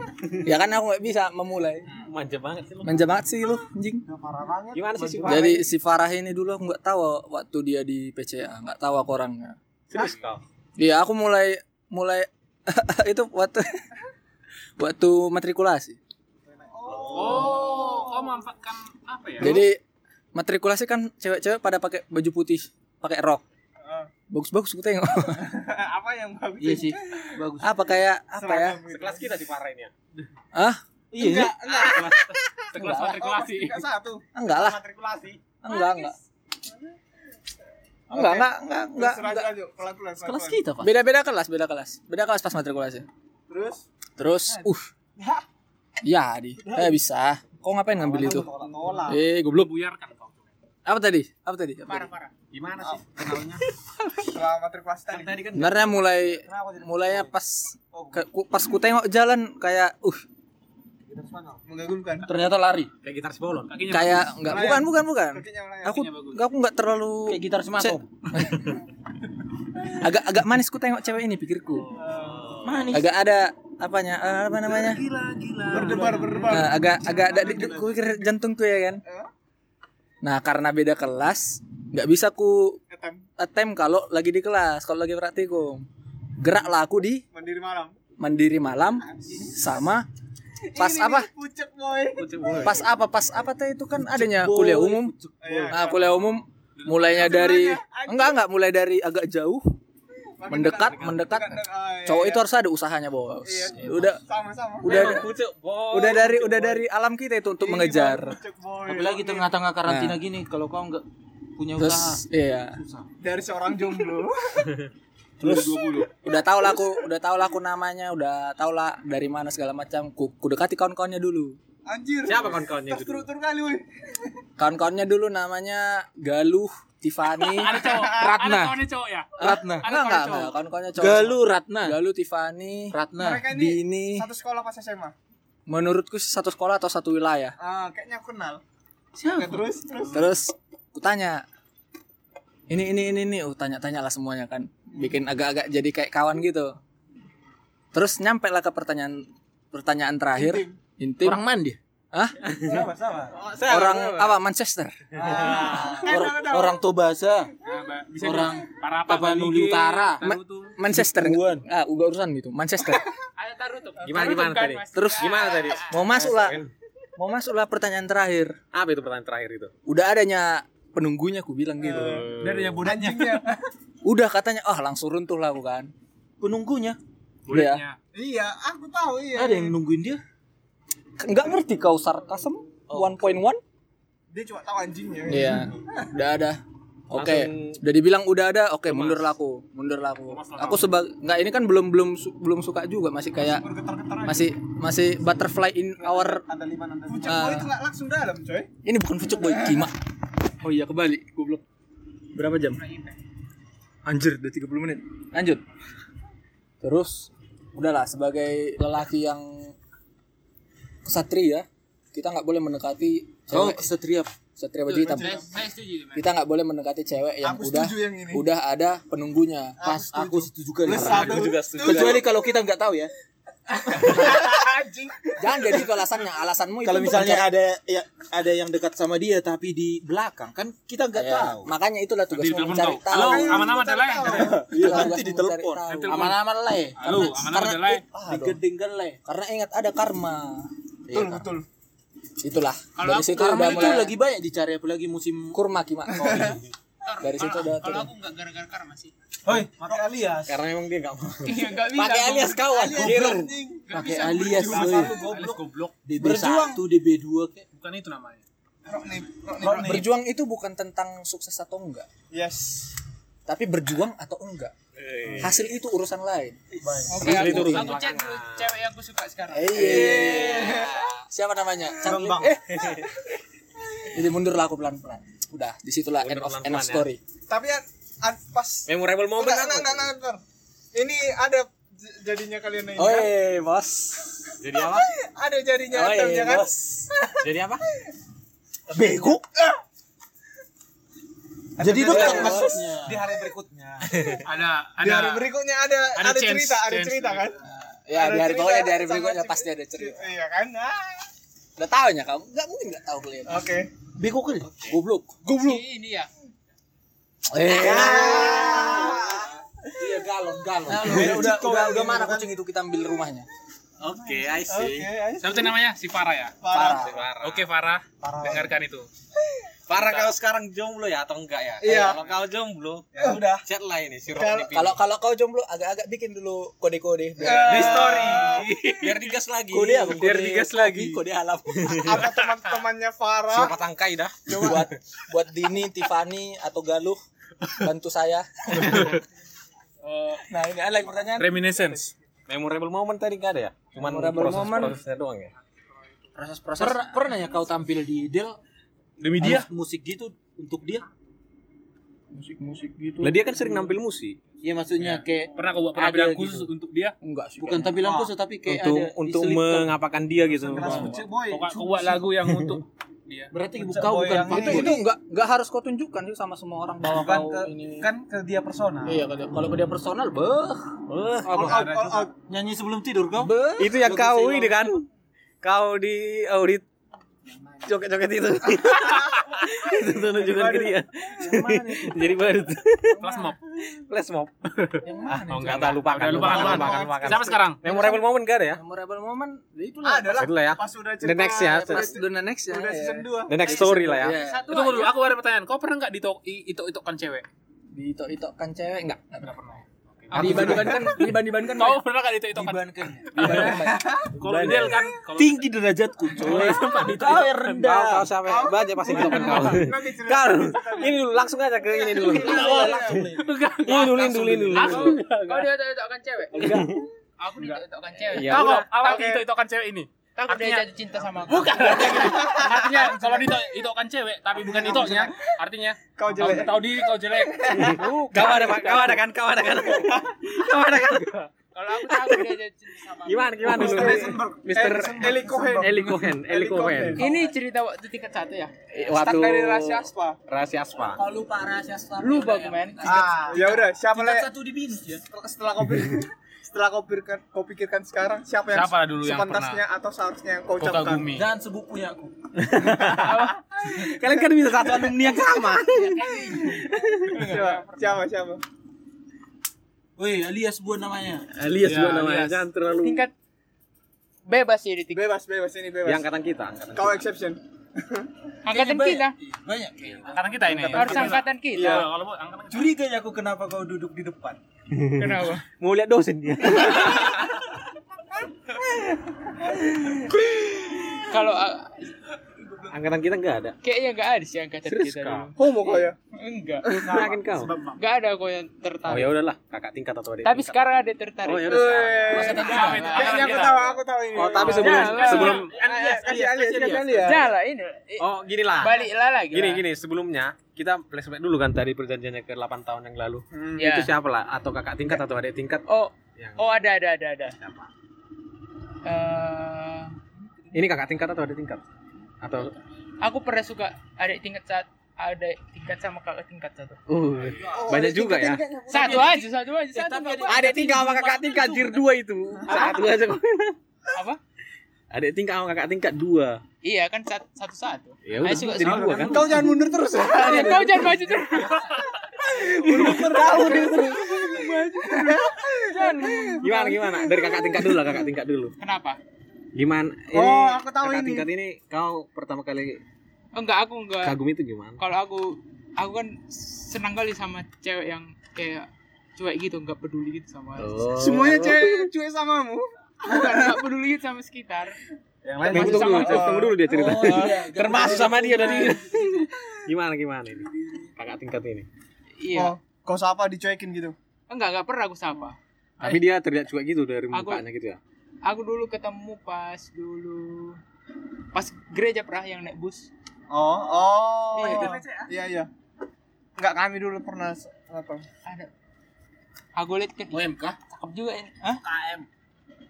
[LAUGHS] ya kan aku nggak bisa memulai. Manja banget sih lu. Manja banget sih lu, anjing. Parah banget. Gimana sih si Jadi si Farah ini dulu aku nggak tahu waktu dia di PCA, nggak tahu aku orangnya. Serius kau? Iya, aku mulai mulai [LAUGHS] itu waktu waktu matrikulasi. Oh, kau memanfaatkan apa ya? Jadi matrikulasi kan cewek-cewek pada pakai baju putih, pakai rok. Bagus-bagus aku tengok. [LAUGHS] Apa yang bagus? iya sih bagus apa kayak apa ya? Sekelas kita di Farah ini ya. Ah, iya Enggak, Sekelas matrikulasi. enggak satu. enggak lah. Matrikulasi. Enggak, enggak. Enggak, enggak, enggak, enggak, enggak. kelas kita pak Beda-beda kelas, beda kelas. Beda kelas pas matrikulasi. Terus Terus, uh. Ya, di. Saya bisa. Kok ngapain ngambil itu? Eh, goblok. Buyarkan. Apa tadi? Apa tadi? Apa tadi? Parah-parah. Gimana sih kenalnya? Setelah matrikulasi tadi. Tadi kan Sebenarnya mulai mulainya pas ke- ku- pas ku tengok jalan kayak uh Mengagumkan. ternyata lari kayak gitar bolon. Kakinya kayak enggak bukan bukan bukan. Aku aku enggak terlalu kayak gitar sematom agak agak manis ku tengok cewek ini pikirku. manis Agak ada apanya? eh, apa namanya? Berdebar, berdebar. Eh, agak agak ada di, pikir jantungku ya kan. Nah, karena beda kelas, nggak bisa ku Etem, attempt kalau lagi di kelas, kalau lagi praktikum. Geraklah aku di mandiri malam. mandiri malam sama pas Ini apa? Pucuk boy. Pas apa? Pas apa teh itu kan adanya kuliah umum. Nah, kuliah umum mulainya dari enggak enggak mulai dari agak jauh Mendekat dekat, mendekat dekat, dekat. Ah, iya, cowok iya. itu harus ada usahanya bos Iya. udah sama-sama. udah pucuk boy. udah dari udah dari alam kita itu untuk mengejar apalagi tengah-tengah karantina gini kalau kau nggak punya usaha terus iya dari seorang jomblo. [LAUGHS] terus udah tau lah aku udah tau lah aku namanya udah tau lah dari mana segala macam ku, ku dekati kawan-kawannya dulu Anjir. Siapa kawan-kawannya itu? Terstruktur kali woi. kawan-kawannya dulu namanya Galuh Tiffany [LAUGHS] Ada cowok. Ratna. Ada kawannya cowok ya? Ratna Ada enggak kawan enggak cowok. enggak kawan-kawannya cowok Galuh Ratna Galuh Tiffany Ratna Mereka ini Dini satu sekolah pas SMA. menurutku satu sekolah atau satu wilayah. Ah, kayaknya aku kenal. Siapa? terus terus. Terus kutanya ini ini ini ini, oh, tanya-tanya lah semuanya kan, bikin agak-agak jadi kayak kawan gitu. Terus nyampe lah ke pertanyaan pertanyaan terakhir intim. Orang mandi. Hah? Sama sama. Orang apa Manchester? Orang, orang Tobasa. Nah, Orang di- para apa Papua Bali Nuli G, Utara. Tarutu. Manchester Urusan. Ah, uga urusan gitu. Manchester. [LAUGHS] Taruh. Gimana gimana kan, tadi? Terus Gimana tadi? mau masuk lah. Mau masuk lah pertanyaan terakhir. Apa itu pertanyaan terakhir itu? Udah adanya penunggunya aku bilang gitu. Dari yang budanya. Udah katanya ah langsung runtuh lah aku kan. Penunggunya. Kulitnya. iya, aku tahu iya. Ada yang nungguin dia. Enggak ngerti kau sarkasm 1.1? Dia cuma tahu anjingnya. Iya. Udah ada. [LAUGHS] Oke, Langsung- udah dibilang udah ada. Oke, mundur lah aku. Mundur lah aku. Aku sebagai nggak ini kan belum belum su- belum suka juga masih kayak masih masih butterfly in our Ada lima ada. Pucuk boy itu nggak langsung dalam, coy. ini bukan fucuk boy kima. [LAUGHS] Oh iya kembali goblok. Berapa jam? Anjir, udah 30 menit. Lanjut. Terus udahlah sebagai lelaki yang kesatria, kita nggak boleh mendekati Kau cewek kesatria. kesatria baju hitam. Saya, saya setuju. Mas. Kita nggak boleh mendekati cewek yang Aku udah setuju yang ini. udah ada penunggunya. Pas aku setuju kali. Aku juga setuju. Kecuali kalau kita nggak tahu ya. [LAUGHS] Jangan jadi itu alasannya. Alasanmu itu Kalau misalnya mencari- ada ya ada yang dekat sama dia tapi di belakang kan kita nggak Ya, tahu. Makanya itulah Nanti tugasmu ditelepon mencari tahu. Halo, aman-aman. Iya, Itulah nanti tugasmu ditelepon. Aman-aman lah ya. Halo, aman-aman ada lain. Dong. Digedengkan lah ya. Karena ingat ada karma. Betul, Iya, betul. Itulah. Kalau Dari situ udah itu mulai lagi banyak dicari apalagi musim kurma kima. Tor, [LAUGHS] Dari situ udah Kalau turun. aku nggak gara-gara karma sih. Hoi, pakai alias. Karena emang dia nggak mau. Iya bisa. Pakai alias kawan. Nggak Pakai alias Alias goblok. DB1, DB2 kayak. Bukan itu namanya. Berjuang itu bukan tentang sukses atau enggak, Yes. Tapi berjuang atau enggak. Hasil itu urusan lain. Oke, aku, itu aku chat dulu cewek yang aku suka sekarang. Eh, iya. Siapa namanya? Bambang. Eh. Jadi mundur lah aku pelan-pelan. Udah, di situlah end of, end of ya. story. Tapi an, an- pas Memorable moment Enggak, enggak, enggak, enggak, enggak. Ini ada jadinya kalian ini. Oi, kan? bos. Jadi apa? Ada jadinya Oi, atemnya kan? bos. Jadi apa? Bego. Jadi dekat bos. maksudnya. Di hari berikutnya. [LAUGHS] Ada Di hari ada berikutnya ada ada ada, chance, cerita, ada chance. cerita kan? Ya, Ada di hari cerita pokoknya di hari sama berikutnya cerita. pasti ada cerita. Iya kan? Ah. Udah tahu ya kamu? Enggak mungkin enggak tahu kalian. Oke. Bego kali. Goblok. Si ini ya. Eh. Iya galon galon. Nah, udah, udah, udah, udah mana kucing itu kita ambil rumahnya? Oke, I Oke, see. ayo. Siapa tuh namanya? Si Farah ya? Parah. Oke Farah, dengarkan itu. [LAUGHS] Parah kalau sekarang jomblo ya atau enggak ya? Iya. Kalau kau jomblo, Ya udah. chat lah ini si Kalau- Kalau kalau kau jomblo agak-agak bikin dulu kode-kode. Eh, di story. Biar digas lagi. Kode apa? Biar Kode digas kopi, lagi. Kode alam. [LAUGHS] Apa teman-temannya Farah? Siapa tangkai dah? buat buat Dini, Tiffany atau Galuh bantu saya. nah, ini ada lagi pertanyaan. Reminiscence. Memorable moment tadi enggak ada ya? Cuman Memorable proses moment. prosesnya doang ya. Proses-proses Pernah, pernah ya kau tampil di Del Demi dia. musik gitu untuk dia? musik-musik gitu. Lah dia kan sering nampil musik. Iya maksudnya kayak Pernah kau buat Ada penampilan gitu. khusus untuk dia? Enggak sih. bukan tampilan khusus tapi kayak Untuk ada untuk mengapakan dia gitu. Kau kau buat lagu yang [LAUGHS] untuk dia. Berarti Pucuk kau bukan yang itu itu enggak enggak harus kau tunjukkan sih sama semua orang bahwa Kan kau ke, ini. kan ke dia personal. Iya kalau kalau ke dia personal, beh. Out. Nyanyi sebelum tidur kau? Beh. Itu yang kau ini kan. Kau di audit joget-joget itu. [LAUGHS] itu tuh ke dia. [LAUGHS] Jadi baru tuh. Kelas mob. Flash mob. [LAUGHS] Yang mana? Oh enggak tahu lupakan. Udah lupakan, lupakan. lupakan. Siapa sekarang? Memorable moment enggak ada ya? Memorable moment ya. Ada lah. Itu lah ya. Pas udah The next ya. Pas udah next ya. Udah season 2. The next story lah ya. Iya. Satu Tunggu dulu, aku ada pertanyaan. Kau pernah nggak ditok itok-itokkan cewek? Diitok-itokkan cewek enggak? Enggak pernah. Dibandingkan dibandingkan Kau pernah nggak ditok-itokkan? Dibandingkan. Kalau ideal kan, kalau Tinggi derajatku, coy. Kau yang Kau rendah. kau sampai banyak pasti ditokan kau. Kau ini dulu langsung aja ke ini dulu. Ini dulu ini dulu ini dulu. Aku, kau dia itok-itokkan cewek? Aku diitok-itokkan cewek. Ya Kau udah. awal Oke. ditok-itokkan cewek ini. Takut dia Artinya- jatuh cinta sama aku. Bukan. Artinya kalau ditok-itokkan cewek tapi bukan itoknya, artinya Kau jelek. Tahu diri kau jelek. Kau ada kau ada kan kau ada kan. Kau ada kan. Kalau aku tahu dia aja cinta sama aku. Gimana gimana dulu? Mister Eli Cohen. Eli Cohen, Eli Cohen. Ini cerita waktu tingkat satu ya? Waktu Start dari rahasia Aspa. rahasia Aspa. Kalau lupa rahasia Star Lupa gue men. Ah, ya udah, siapa Tingkat lagi satu di binus ya. setelah, setelah kau [LAUGHS] setelah kau pikirkan kau pikirkan sekarang siapa yang Siapa dulu yang sepantasnya atau seharusnya yang kau ucapkan? kagumi. Dan sebukunya aku. [LAUGHS] Kalian kan bisa satu alumni yang sama. Siapa? Siapa? Siapa? Woi, alias buat namanya. Alias Ya, gua namanya, alias. jangan terlalu Tingkat bebas ya di tingkat. Bebas, bebas ini bebas. yang angkatan kita, angkatan Kau exception. Angkatan kita. banyak-. Angkatan kita ini. Harus angkatan kita. Iya, kalau bu- angkatan kita. Curiga ya aku kenapa kau duduk di depan. [LAUGHS] Kenapa? Mau lihat dosen dia. Kalau uh, angkatan kita enggak ada. kayaknya nggak ada sih angkatan Serius kita kau? dulu. Homo kau ya? Enggak. [LAUGHS] Yakin kau? Enggak ada kok yang Oh tertarik. ya udahlah, kakak tingkat atau adik. Tapi tingkat. sekarang ada yang tertarik. Oh ya udah. Kayaknya aku tahu, aku tahu ini. Oh, tapi sebelum sebelum kasih alias, kasih alias. Jangan ini. Oh, gini lah. Baliklah lagi. Gini lah. gini, sebelumnya kita flashback dulu kan tadi perjanjiannya ke 8 tahun yang lalu. Ya. Itu siapa lah? Atau kakak tingkat atau adik tingkat? Oh, Yang oh ada ada ada ada. siapa? Eh, Ini kakak tingkat atau adik tingkat? Atau aku pernah suka ada tingkat saat ada tingkat sama kakak tingkat satu. uh, banyak juga ya. Satu aja, satu aja, satu. nggak ada- Adik tingkat sama kakak tingkat jir dua itu. Satu aja kok. Apa? Adik tingkat sama kakak tingkat dua. Iya kan satu satu. satu. Ya udah, Ayo, suka jadi sama. dua kan. Kau jangan mundur terus [LAUGHS] ya. Ya, Kau jangan maju terus. Jangan. Gimana gimana? Dari kakak tingkat dulu lah, kakak tingkat dulu. Kenapa? Gimana? Oh, aku tahu kakak ini. tingkat ini kau pertama kali Oh, enggak aku enggak. kagum itu gimana? Kalau aku aku kan senang kali sama cewek yang kayak cuek gitu, enggak peduli gitu sama Oh. Semuanya cewek cuek samamu. bukan enggak peduli gitu sama sekitar. Yang lain tunggu, tunggu, sama- tunggu, tunggu dulu dia cerita. Oh, iya. Termasuk sama dia dari gimana gimana ini? Kakak tingkat ini. Iya. Oh, kau sapa dicuekin gitu. Enggak, enggak pernah aku sapa. Tapi dia terlihat cuek gitu dari Aku- mukanya gitu ya. Aku dulu ketemu pas dulu pas gereja pernah yang naik bus. Oh, oh. Iya. Iya, iya. Enggak kami dulu pernah apa? Ada. Aku lihat kan OMK. cakep juga ini. Hah? KM.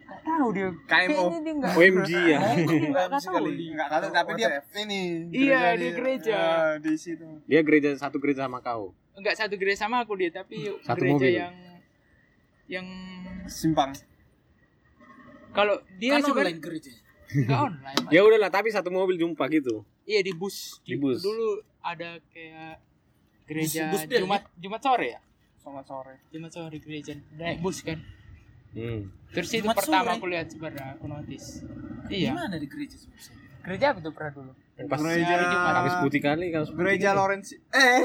Enggak tahu dia. KMO. Dia. OMG ya. Enggak tahu. Enggak [LAUGHS] tahu tapi dia ini. Iya, di gereja. Ya, di situ. Dia gereja satu gereja sama kau. Enggak satu gereja sama aku dia, tapi Satu gereja mobil. yang yang Simpang. Kalau dia Kan sebenarnya online gereja. enggak online. Ya udahlah, tapi satu mobil jumpa gitu. Iya di bus. Di bus. Dulu ada kayak gereja Bus- bus Jumat Jumat sore ya? Sama sore. Jumat sore gereja naik bus kan. Hmm. Terus itu Jumat pertama sore? aku lihat sebenarnya aku notice. Iya. Gimana di gereja sebenarnya? Gereja apa tuh pernah dulu? Pas Gereja hari Jumat. habis putih kali kau. Gereja Lawrence. Eh.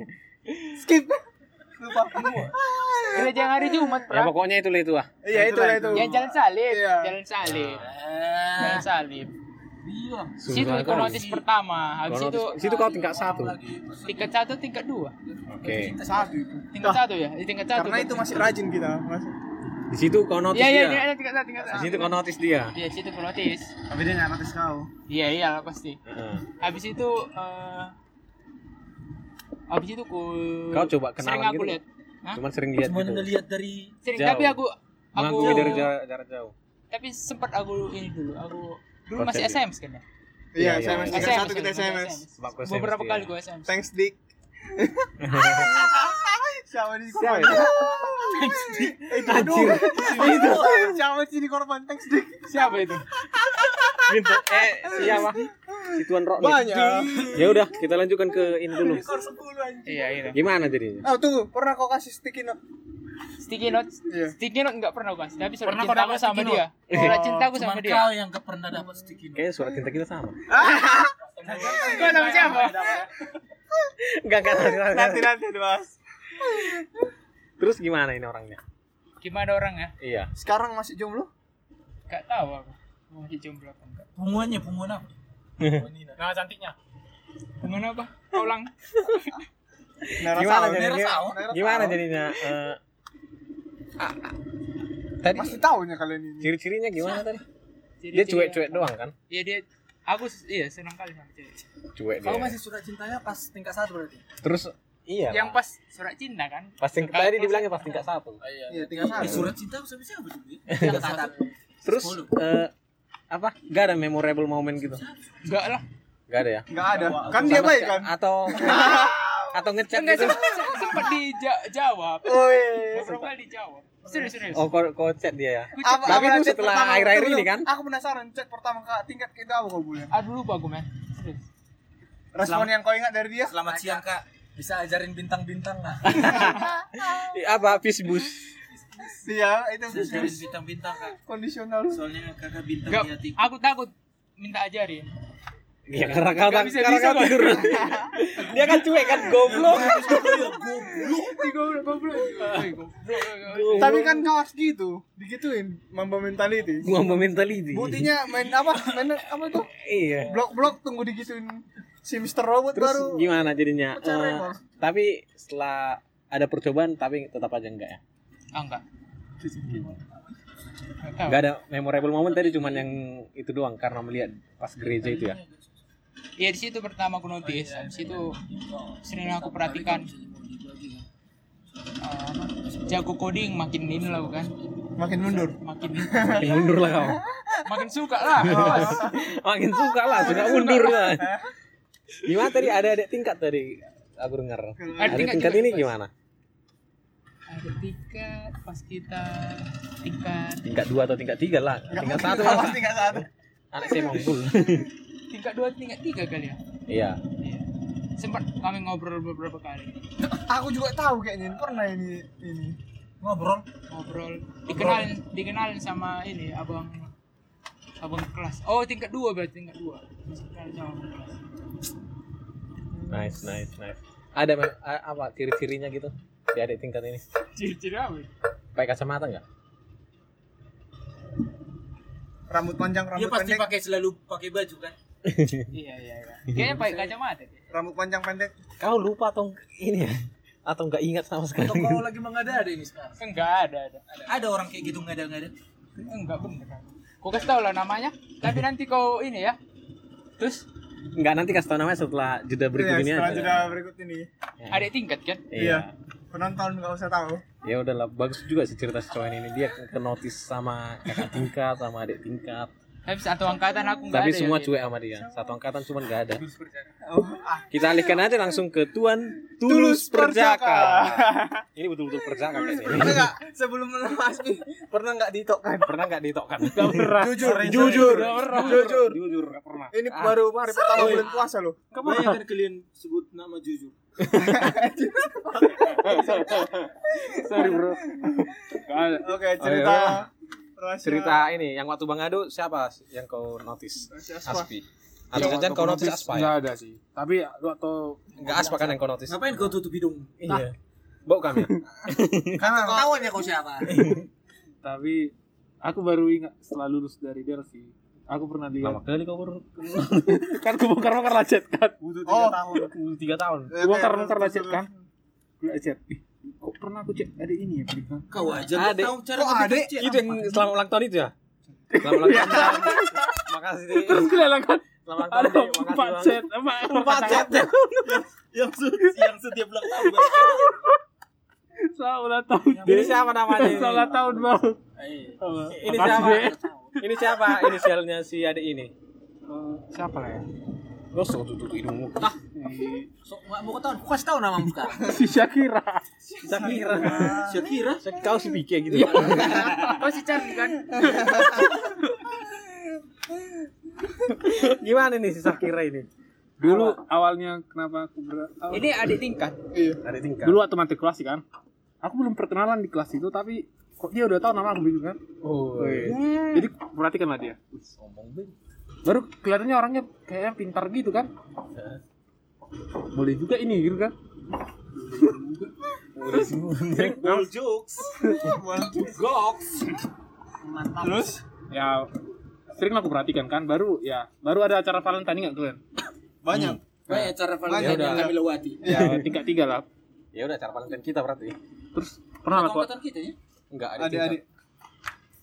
[LAUGHS] Skip. Lupa. Gereja yang hari Jumat Ya pernah. pokoknya itu lah itu ah. Iya, itu lah itu. Yang jalan salib, Iya. jalan salib, Eh, jalan salib. bilang. Situ aku notice pertama. Habis Kau itu notice- situ kau tingkat satu. tingkat satu, tingkat dua. Oke. Satu itu. Tingkat satu ya? Di tingkat satu. Karena itu masih rajin kita, Mas. Di situ kau notice Iya iya dia. iya tingkat satu tingkat Di satu. situ kau notice dia. Iya situ aku notice. Tapi dia enggak notice kau. Iya iya lah pasti. Heeh. Habis itu eh habis itu ku Kau coba kenalan sering aku gitu? lihat. Hah? Cuman sering lihat Cuma gitu. ngelihat dari Sering Jauh. tapi aku aku Mengagumi dari jarak, jarak jauh. tapi sempat aku ini dulu. Aku dulu Konsep masih? SMS kan ya? Iya, Iya, SMS iya. tingkat satu kita SMS. Kau Beberapa SMS kali gue SMS. Thanks Dick. Siapa di korban? itu? Itu. Itu. Siapa sih di korban? Thanks. Siapa itu? Minta eh siapa? Banyak. Ya udah, kita lanjutkan ke ini dulu. Iya iya. Gimana jadinya? Oh, tunggu. Pernah kau kasih sticky note? Sticky note, Iya. sticky note enggak pernah kasih, tapi surat cintaku dapat sama dia. Surat cintaku Cuma sama dia. kau yang gak pernah dapat sticky note. Kayaknya surat cinta kita sama. Kau sama siapa? Enggak enggak nanti, Nanti nanti Mas. Terus gimana ini orangnya? Gimana orang ya? Iya. Sekarang masih jomblo? Gak tahu aku. Masih jomblo apa enggak? Punguannya punguan apa? [LAUGHS] Nah, cantiknya. Gimana apa? Kau ulang. Nara Gimana jadinya? Gimana jadinya? Eh, tadi Pasti tahunya kalian ini. ciri-cirinya gimana tadi? Dia cuek-cuek doang kan? Iya dia aku iya senang kali sama cewek. Cuek dia. Kau masih surat cintanya pas tingkat satu berarti. Terus Iya. Yang pas surat cinta kan? Pas tingkat tadi dibilangnya pas tingkat satu. Iya, tinggal satu. surat cinta sama siapa dulu ya? Terus eh, apa? Gak ada memorable moment gitu? Enggak lah. Gak ada ya? Enggak ada. Kan dia baik kan? Atau [LAUGHS] atau ngechat gitu? Sempat, sempat dijawab. Oh iya. Beberapa kali dijawab. Serius, serius. Oh, kau, kau chat dia ya? Apa- Tapi itu setelah akhir-akhir ini kan? Aku penasaran chat pertama ke tingkat kita apa kau bulan? Aduh lupa aku men. Serius. Respon yang kau ingat dari dia? Selamat siang kak. Bisa ajarin bintang-bintang? Eh, [LAUGHS] Apa? Fishbus? Iya, itu Bisa ajarin bintang-bintang kak. kondisional. Soalnya kakak bintang di hati. aku takut minta ajarin. Ya karena kau tak bisa- karena bisa, kau tidur. [LAUGHS] Dia kan cuek kan goblok. Goblok, goblok. Woi, goblok. Tapi kan kau harus gitu, digituin, mamba mentality. Gua mau mentality. Buktinya main apa? Main apa tuh? Iya. Blok-blok tunggu digituin si Mr. Robot Terus baru. gimana jadinya? Rekor. tapi setelah ada percobaan tapi tetap aja enggak ya? Ah, enggak. Enggak ada memorable moment tadi cuman yang itu doang karena melihat pas gereja itu ya. Ya di situ pertama aku notice, habis itu sering aku perhatikan eh, apa, jago coding makin ini lah kan, Makin mundur. makin Makin mundur lah kau. makin suka lah. [LAUGHS] Makin suka lah, suka mundur lah. Gimana tadi ada adik tingkat tadi aku dengar. Ada tingkat tingkat ini Mas. gimana? Ada tingkat pas kita tingkat Tingkat dua atau tingkat tiga lah. Tingkat satu lah. tingkat satu. Anak saya mangkul. [LAUGHS] tingkat dua tingkat tiga kali ya. Iya. Iya. Sempat kami ngobrol beberapa kali. Aku juga tahu kayaknya pernah ini ini. Ngobrol. ngobrol dikenalin dikenalin sama ini abang abang kelas oh tingkat dua berarti tingkat dua Dikenalin sama abang kelas Nice, nice, nice. Ada apa ciri-cirinya gitu di adik tingkat ini? ciri-ciri apa Pakai kacamata nggak? Rambut panjang, Dia rambut pasti pendek. pakai selalu pakai baju kan? Iya iya iya kayaknya pakai kacamata Rambut panjang pendek. Kau lupa atau ini ya? Atau nggak ingat sama sekali? Atau kau lagi mengada-ada ini sekarang? enggak ada ada Ada orang kayak gitu ngada-ngada. enggak bener kau kasih tau lah namanya tapi nanti kau ini ya terus Nggak nanti kasih tau namanya setelah jeda berikut Iya, ini setelah aja. jeda berikut ini. adik tingkat kan Iya. Penonton nggak usah tahu. Ya udahlah, bagus juga sih cerita si cowok ini. Dia ke notice sama kakak tingkat, sama adik tingkat. Tapi satu angkatan aku enggak Tapi ada semua yang cuek sama dia. Satu angkatan cuman nggak ada. Oh, ah. Kita alihkan aja langsung ke Tuan Tulus Perjaka. [LAUGHS] Ini betul-betul perjaka kayaknya. Pernah nggak sebelum Mas pernah nggak ditokkan? Pernah nggak ditokkan? Jujur, Jujur, jujur. jujur, nggak pernah. Ini baru hari pertama bulan puasa loh. Kebanyakan kalian sebut nama jujur. [LAUGHS] Sorry bro. Oke, cerita rahasia. Cerita ini yang waktu Bang Ado siapa yang kau notice? Aspi. Atau jajan kau notice Aspa ya? Enggak ada sih. Tapi waktu Enggak Aspa kan yang kau notice? Ngapain kau tutup hidung? Iya. Bau kami. [LAUGHS] Karena Ketahuan ya kau siapa? [LAUGHS] tapi aku baru ingat setelah lulus dari Delphi. Aku pernah lihat Lama kali kau baru [LAUGHS] kan aku bongkar bongkar lacet kan. butuh tiga tahun. tiga tahun. Bongkar bongkar lacet kan. Lacet. Kok pernah aku cek ada ini ya Prika? Kau aja nggak Adek. tahu cara Kok chat. Itu yang selamat ulang tahun itu ya? [LAUGHS] Selamat ulang tahun. Makasih. Dek. Terus keliling kan Selamat ulang ada tahun. Makasih. empat apa Empat chat. yang yang setiap ulang tahun. Selamat tahun. Ini siapa namanya? ini? [LAUGHS] Selamat tahun bang. Ini siapa? Ini siapa inisialnya si adik ini? Eh, Siapa lah ya? Gosok tutup hidungmu. So, nggak mau ketahuan, aku kasih tahu namamu sekarang. [LAUGHS] Si Shakira. Sakira. Shakira. Kau si Pike gitu. [LAUGHS] oh si Charlie kan [LAUGHS] Gimana nih si Sakira ini? Dulu awalnya kenapa aku ber awal- ini adik tingkat Ada tingkat. dulu waktu matrikulasi kan. Aku belum perkenalan di kelas itu tapi kok dia udah tahu nama aku gitu kan. Oh. Jadi perhatikanlah dia. Baru kelihatannya orangnya kayaknya pintar gitu kan. Boleh juga ini gitu kan. Jokes. Goks. Terus Ya sering aku perhatikan kan baru ya baru ada acara Valentine nggak kalian? banyak. Banyak cara Banyak. Valentine yang kami lewati. Ya tingkat tiga lah. Ya udah cara Valentine kita berarti. Terus pernah aku kita ya. Enggak ada Adik-adik.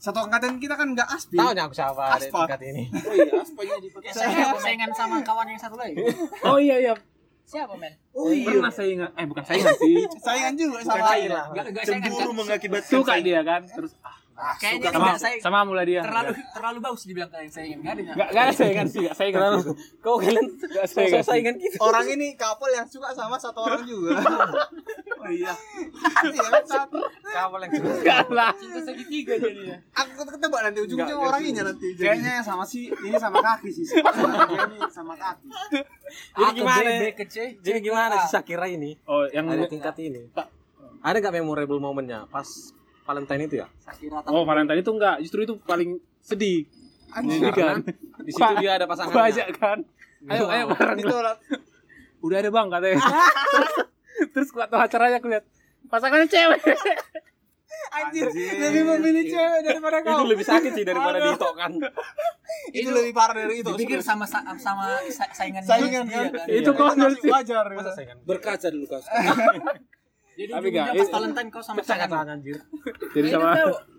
Satu angkatan kita kan nggak aspi. Tahu aku siapa Aspa. tingkat ini. [LAUGHS] Oh iya, aspanya dipakai. Saya saingan sama kawan yang satu lagi. Oh iya iya Siapa men? Pernah saingan, eh bukan saingan sih. [LAUGHS] Saingan juga sama Enggak enggak saya kan Cemburu mengakibatkan Suka dia kan, terus ah, kayaknya sama enggak saya sama mula dia. terlalu terlalu bagus dibilang kalian saingan enggak ada Enggak enggak ada saingan sih, enggak saingan. Terlalu kau kalian saingan. sosok saingan gitu. orang ini couple yang suka sama satu orang juga. [LAUGHS] oh iya. Iya kan satu. Kapal yang lah. cinta segitiga jadinya. Aku ketebak nanti ujung-ujungnya orang ini nanti. Kayaknya yang sama sih ini sama kaki sih. Kayaknya ini sama kaki. Jadi gimana? Jadi gimana si Sakira ini? Oh, yang Ada tingkat ini. Ada nggak memorable momennya pas Valentine itu ya? Sakira Oh, Valentine itu enggak, justru itu paling sedih. Jadi kan, Di situ dia ada pasangannya. Gua ajak kan. Ayo, ayo bareng. Itu. Udah ada bang katanya. [LAUGHS] Terus waktu acaranya aku lihat pasangannya cewek. Anjir, lebih memilih cewek daripada Itu kau. lebih sakit sih daripada ditok kan. Itu lebih parah dari itu. Dipikir sama sa- sama sa- saingan Saingan dia kan? Itu konyol masih sih. wajar. Masa saingan? berkaca dulu kau [LAUGHS] Jadi Tapi enggak, pas itu- Valentine kau sama saingan. anjir. Jadi sama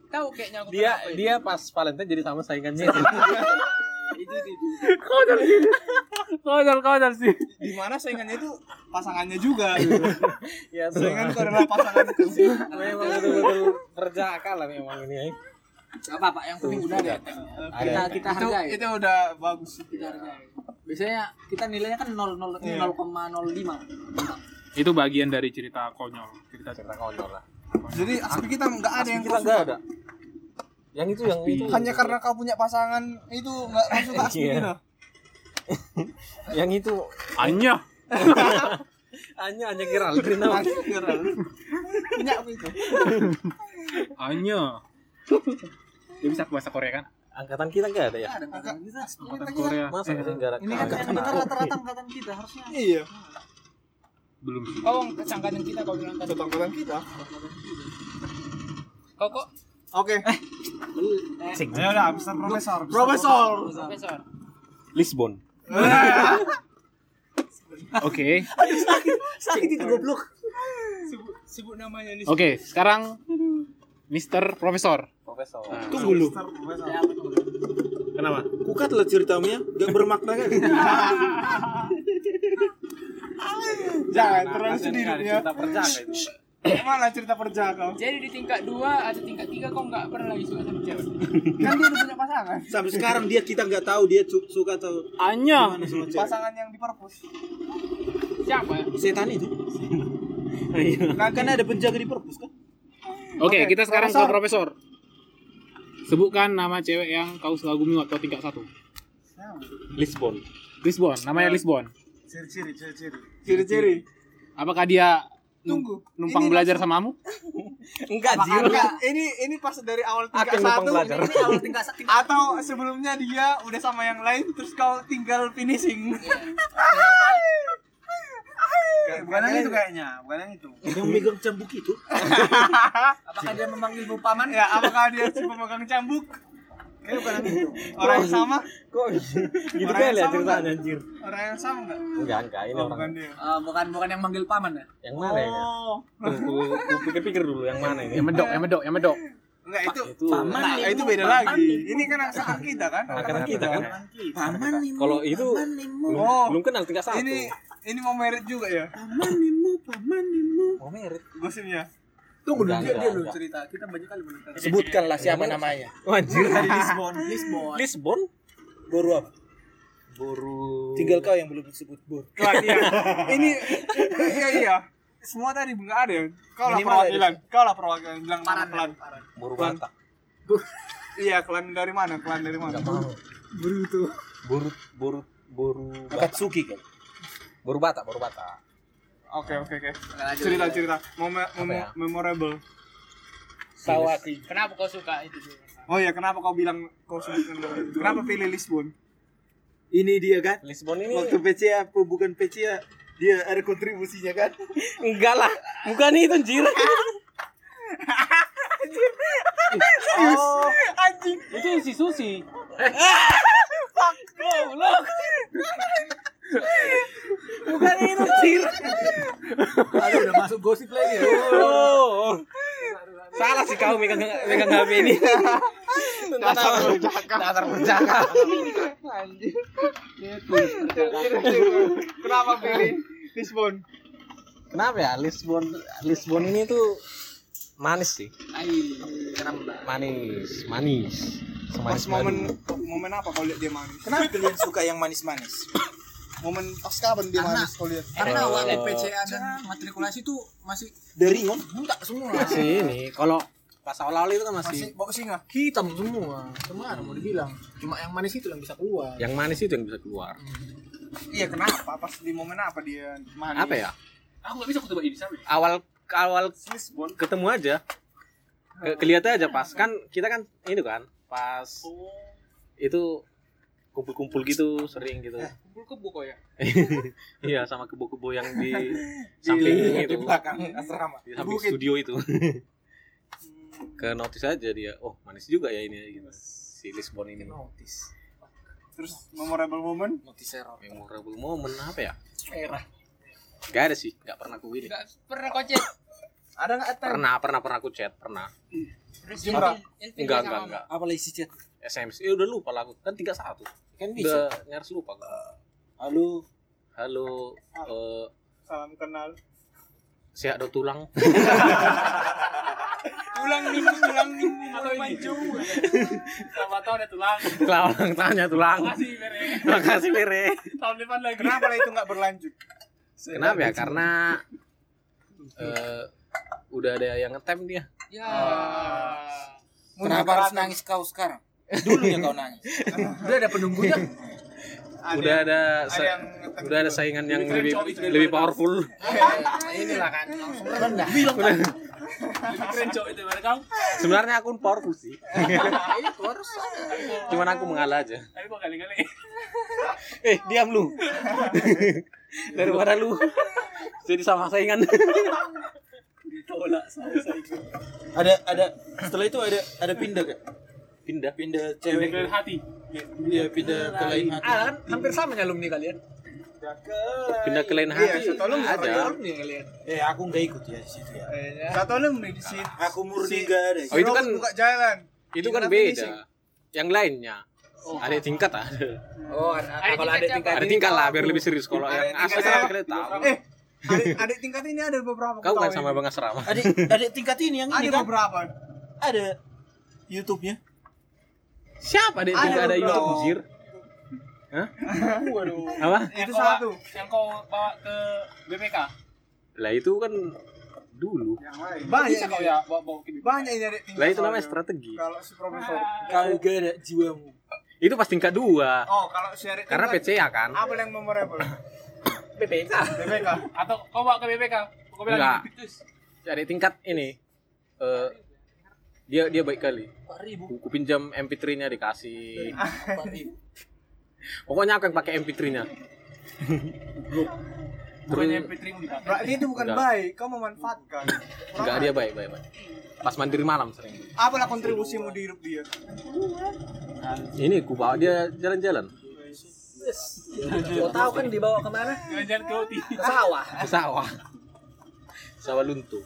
tahu kayaknya aku Dia dia pas Valentine jadi sama saingannya. [LAUGHS] konyol sih. Konyol konyol sih. Di mana saingannya itu pasangannya juga. gitu. ya tuh. Sainganku adalah pasanganku. Memang betul-betul berjakal lah memang ini. ya. Enggak apa-apa, yang penting udah ada. Kita kita Itu hargai. itu udah bagus. Kita hargai. Biasanya kita nilainya kan 0 0 ini Iya. 0,05. Itu bagian dari cerita konyol. Cerita Cerita konyol lah. Jadi aspek kita nggak ada yang Kita suka. ada. Yang itu yang itu. Hanya karena kau punya pasangan itu nggak kau suka aspek Iya. kita. [LAUGHS] yang itu Anya. hanya hanya kira Aldrin apa? Punya aku itu. Anya. Dia bisa bahasa Korea kan? Angkatan kita enggak ada ya? Angkatan Korea. Masa Eh, enggak ada? Ini kan kita? rata-rata angkatan kita harusnya. Iya. belum sih. Kau angkatan kita kau bilang tadi. Satu angkatan kita. Kau kok Oke. Ya udah, Mister Profesor. Profesor. profesor. Lisbon. [LAUGHS] Oke. Sakit itu goblok. Sebut, sebut namanya nih. Oke, sekarang Mister Profesor. Profesor. tunggu lu Kenapa? kukat lah ceritamu ya gak bermakna kan [LAUGHS] Jangan terlalu sedih ya. Cerita perjaka itu. Mana cerita perjaka? Jadi di tingkat 2 atau tingkat 3 kau enggak pernah lagi suka sama cewek. Kan dia udah punya pasangan. sampai sekarang dia kita nggak tahu dia su- suka atau Anya. gimana sama cewek Pasangan yang di perpus. Siapa ya? setan itu kan ada penjaga di perpus kan Oke, kita sekarang ke Profesor. Profesor. Sebutkan nama cewek yang kau selagumi waktu tingkat satu. Lisbon. Lisbon, namanya Lisbon. Ciri-ciri, ciri-ciri. Ciri-ciri. Apakah dia Tunggu. numpang Ini belajar samamu? [LAUGHS] Enggak, Enggak, enggak. Ini ini pas dari awal tingkat satu. belajar. Ini awal tingkat satu. [LAUGHS] Atau sebelumnya dia udah sama yang lain terus kau tinggal finishing. [LAUGHS] Bukan yang itu kayaknya, bukan yang itu. yang megang cambuk itu Apakah dia memanggilmu paman? ya, apakah dia si pemegang cambuk? Kayaknya bukan yang itu. Orang yang sama? Kok gitu Orang yang kali ya sama ceritanya anjir. Orang yang sama enggak? Enggak, enggak. Ini Oh, orang bukan dia. Eh, bukan bukan yang manggil paman ya? yang mana ya? Oh. Tunggu, gua pikir-pikir dulu yang mana ini. Yang medok, yang medok, yang medok. Enggak itu. Itu Enggak, itu beda lagi. Ini kan angkatan kita kan? angkatan kita kan. paman nih Kalau itu belum, Oh. belum kenal tingkat satu. Ini ini mau merit juga ya? mau merit. Gosipnya. Tunggu dulu dia, dia dulu enggak. cerita. Kita banyak kali menonton. sebutkanlah siapa namanya Anjir. Lisbon. Lisbon. Lisbon boru apa baru tinggal kau yang belum disebut bor Wah, iya. Ini iya iya. Semua tadi enggak ada ya. Kau lah perwakilan. Kau lah perwakilan bilang Paran. Paran. baru Batak. Iya, klan dari mana? Klan dari mana? Boru boru boru Akatsuki kan baru Batak, baru Batak. Oke, oke, oke. Cerita cerita. Mom mom ya? memorable. Sawaki Kenapa kau suka itu? Oh iya, kenapa kau bilang kau itu? [LAUGHS] Kenapa pilih Lisbon? ini dia kan Lisbon ini waktu PCA apa bukan PCA dia ada kontribusinya kan [LAUGHS] enggak lah, bukan itu anjir. [LAUGHS] Oh, Anjing. itu si Susi. Goblok. Bukan itu anjir. Aduh, udah masuk gosip lagi ya. Oh. Salah sih kau megang megang HP ini. Dasar berjaka. Dasar berjaka. Kenapa pilih Lisbon. Kenapa ya Lisbon Lisbon ini tuh manis sih. Manis, manis. Pas Semanis momen baru. momen apa kalau lihat dia manis? Kenapa kalian suka yang manis-manis? Momen pas kapan dia manis kalau lihat? Karena Eh, waktu PCA dan matrikulasi tuh masih Dari ngon? buta semua. Masih ini kalau pas awal-awal itu kan masih, Masih bau singa. hitam semua. Ke mana mau dibilang? Cuma yang manis itu yang bisa keluar. yang manis itu yang bisa keluar. Iya kenapa? Pas di momen apa dia manis? Apa ya? Aku nggak bisa ketebak ini sama. Awal awal ketemu aja. Ke, kelihatan aja pas kan kita kan ini kan pas itu kumpul-kumpul gitu sering gitu. Kumpul kebo kok ya. [LAUGHS] Iya sama kebo-kebo yang di [LAUGHS] samping itu. Di belakang asrama. Di samping studio itu. [LAUGHS] Ke notice aja dia. Oh, manis juga ya ini gitu. Si Lisbon ini. Notis. Terus memorable moment? Notisero. Memorable moment apa ya? Merah. Gak ada sih, gak pernah aku gini. Enggak pernah kocet. Ada nggak attend? Pernah, pernah, pernah aku chat, pernah. Terus Enggak, enggak, enggak. Apa lagi sih chat? SMS, eh udah lupa lah aku. Kan tiga satu. Kan bisa. Udah nyaris lupa aku. Halo. Halo, eh Salam kenal. sehat do tulang. [LAUGHS] Tulang minggu, tulang minggu. Atau ini. Sama tahun ada tulang. Tulang tanya tulang. Makasih Bere. Makasih Bere. Tahun depan lagi. Kenapa lah itu nggak berlanjut? Kenapa ya? Karena eh udah ada yang ngetem dia. Ya. Kenapa harus nangis kau sekarang? Dulunya kau nangis. [LAUGHS] Udah ada penunggunya. [LAUGHS] udah ada sa- yang udah ada saingan yang lebih lebih powerful. Inilah kan. Keren cowok itu kau. Sebenarnya aku powerful sih. [LAUGHS] Itu harus. Cuman aku mengalah aja. Tapi kok kali-kali. Eh, diam lu. Daripada lu jadi sama saingan. Ada ada setelah itu ada ada pindah kan? Pindah. Pindah cewek. Keren hati. Dia pindah ke lain hati. Ah, kan hampir sama ya alumni kalian. Pindah ke lain hati. Iya, satu alumni, aja. Alumni kalian. Eh aku nggak ikut ya di situ ya. Satu alumni di situ. Aku murni nggak ada. Oh, itu kan buka jalan. itu kan beda. Yang lainnya. Ada tingkat ada. Oh, ada, Ada kalau ada tingkat Ada tingkat lah biar lebih serius kalau yang asal kan kalian tahu. Eh, adik, adik tingkat ini ada beberapa. Kau kan sama. Bang Asrama. Adik adik tingkat ini yang Ada ini kan beberapa. ada YouTube-nya. Siapa ada Ada ada. YouTube jir? Hah? Apa? Itu satu. Yang kau bawa ke BPK. Lah itu kan dulu. Banyak Bisa kau ya bawa bawa ke BPK. Banyak ini adik tingkat. Lah itu namanya strategi. Kalau si profesor. Kau gak ada jiwamu. Itu pas tingkat dua. Oh, kalau si adik Karena tingkat, PCA kan. Apa yang memorable? BPK. BPK. Atau kau bawa ke BPK. Kau bilang Enggak. gitu. Jadi tingkat ini eh dia dia baik kali. Ku, ku pinjam MP3-nya dikasih. Pokoknya aku yang pakai MP3-nya. Bukannya MP3 mu di Berarti itu bukan Enggak. baik, kau memanfaatkan. Enggak dia baik, baik, baik. Pas mandiri malam sering. Apalah kontribusimu di hidup dia? Ini ku bawa dia jalan-jalan Kau tahu kan dibawa ke mana? Jalan-jalan ke. Ke sawah. ke sawah. Sawah luntu.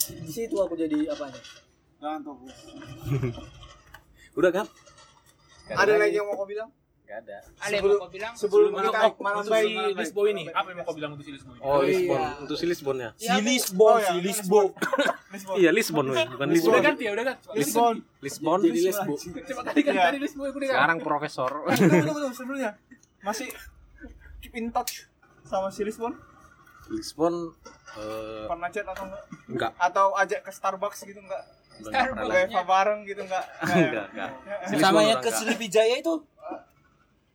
Di situ aku jadi apanya? Jangan. [LAUGHS] Udah kan? Nggak Ada lagi yang mau kau bilang? Enggak ada. Ada yang mau kau bilang? Sebelum Malam, kita oh, malam untuk baik. si Lisbo ini. Apa yang mau kau bilang untuk si Lisbo ini? Oh, Lisbon. Untuk si Lisbon ya. Si Lisbon, Oh, si Lisbon. [LAUGHS] Lisbon. Iya, Lisbon, woy. bukan Lisbon. Udah ganti ya, udah ganti. Lisbon. Lisbon. Jadi Lisbon. Coba kali kan Iya. tadi Lisbo aku dengar. Sekarang profesor. Tunggu, tunggu, sebelumnya. Masih keep in touch sama si Lisbon? Lisbon eh Pernah chat atau enggak? enggak Atau ajak ke Starbucks gitu enggak? Lagi. Weva bareng gitu enggak? Enggak, [LAUGHS] enggak. Sama yang ke. Sleepy Jaya itu.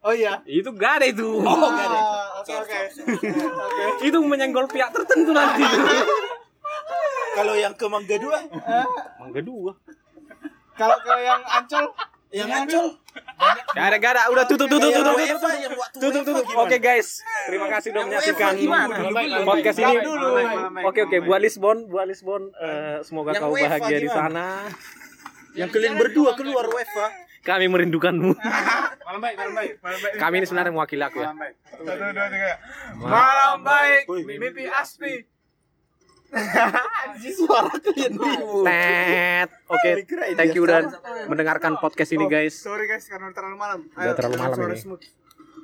Oh iya. Itu enggak ada itu. Oh, enggak ada. Oke, oke. Oke. itu menyenggol pihak tertentu nanti. Kalau yang ke Mangga Dua, Mangga dua. Kalau ke yang Ancol, yang Ancol. Gak ada, gak ada. Udah tutup, tutup, tutup, UEFA, tutup. Tutup, UEFA tutup. gimana? Oke guys, terima kasih sudah menyaksikan podcast ini. dulu. Oke, oke. Buat Lisbon, buat Lisbon, eh, semoga kau bahagia di sana. Yang kalian berdua keluar UEFA. Kami merindukanmu. Malam baik, malam baik. Malam baik. Kami ini sebenarnya mewakili aku ya. Malam baik. Satu, dua, tiga. Malam baik. Mimpi Aspi. Suara kalian. Tet. Oke, thank you udah mendengarkan podcast ini guys. Sorry guys karena terlalu malam. Udah terlalu malam ini. smooth.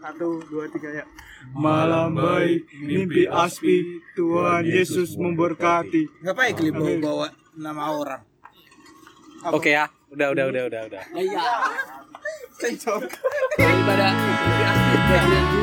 Satu, dua, tiga ya. Malam baik, mimpi aspi, Tuhan Yesus memberkati. Ngapain klip bawa, bawa nama orang? Oke ya. Udah, udah, udah, udah, udah. Iya. Daripada lebih aktif dari Yesus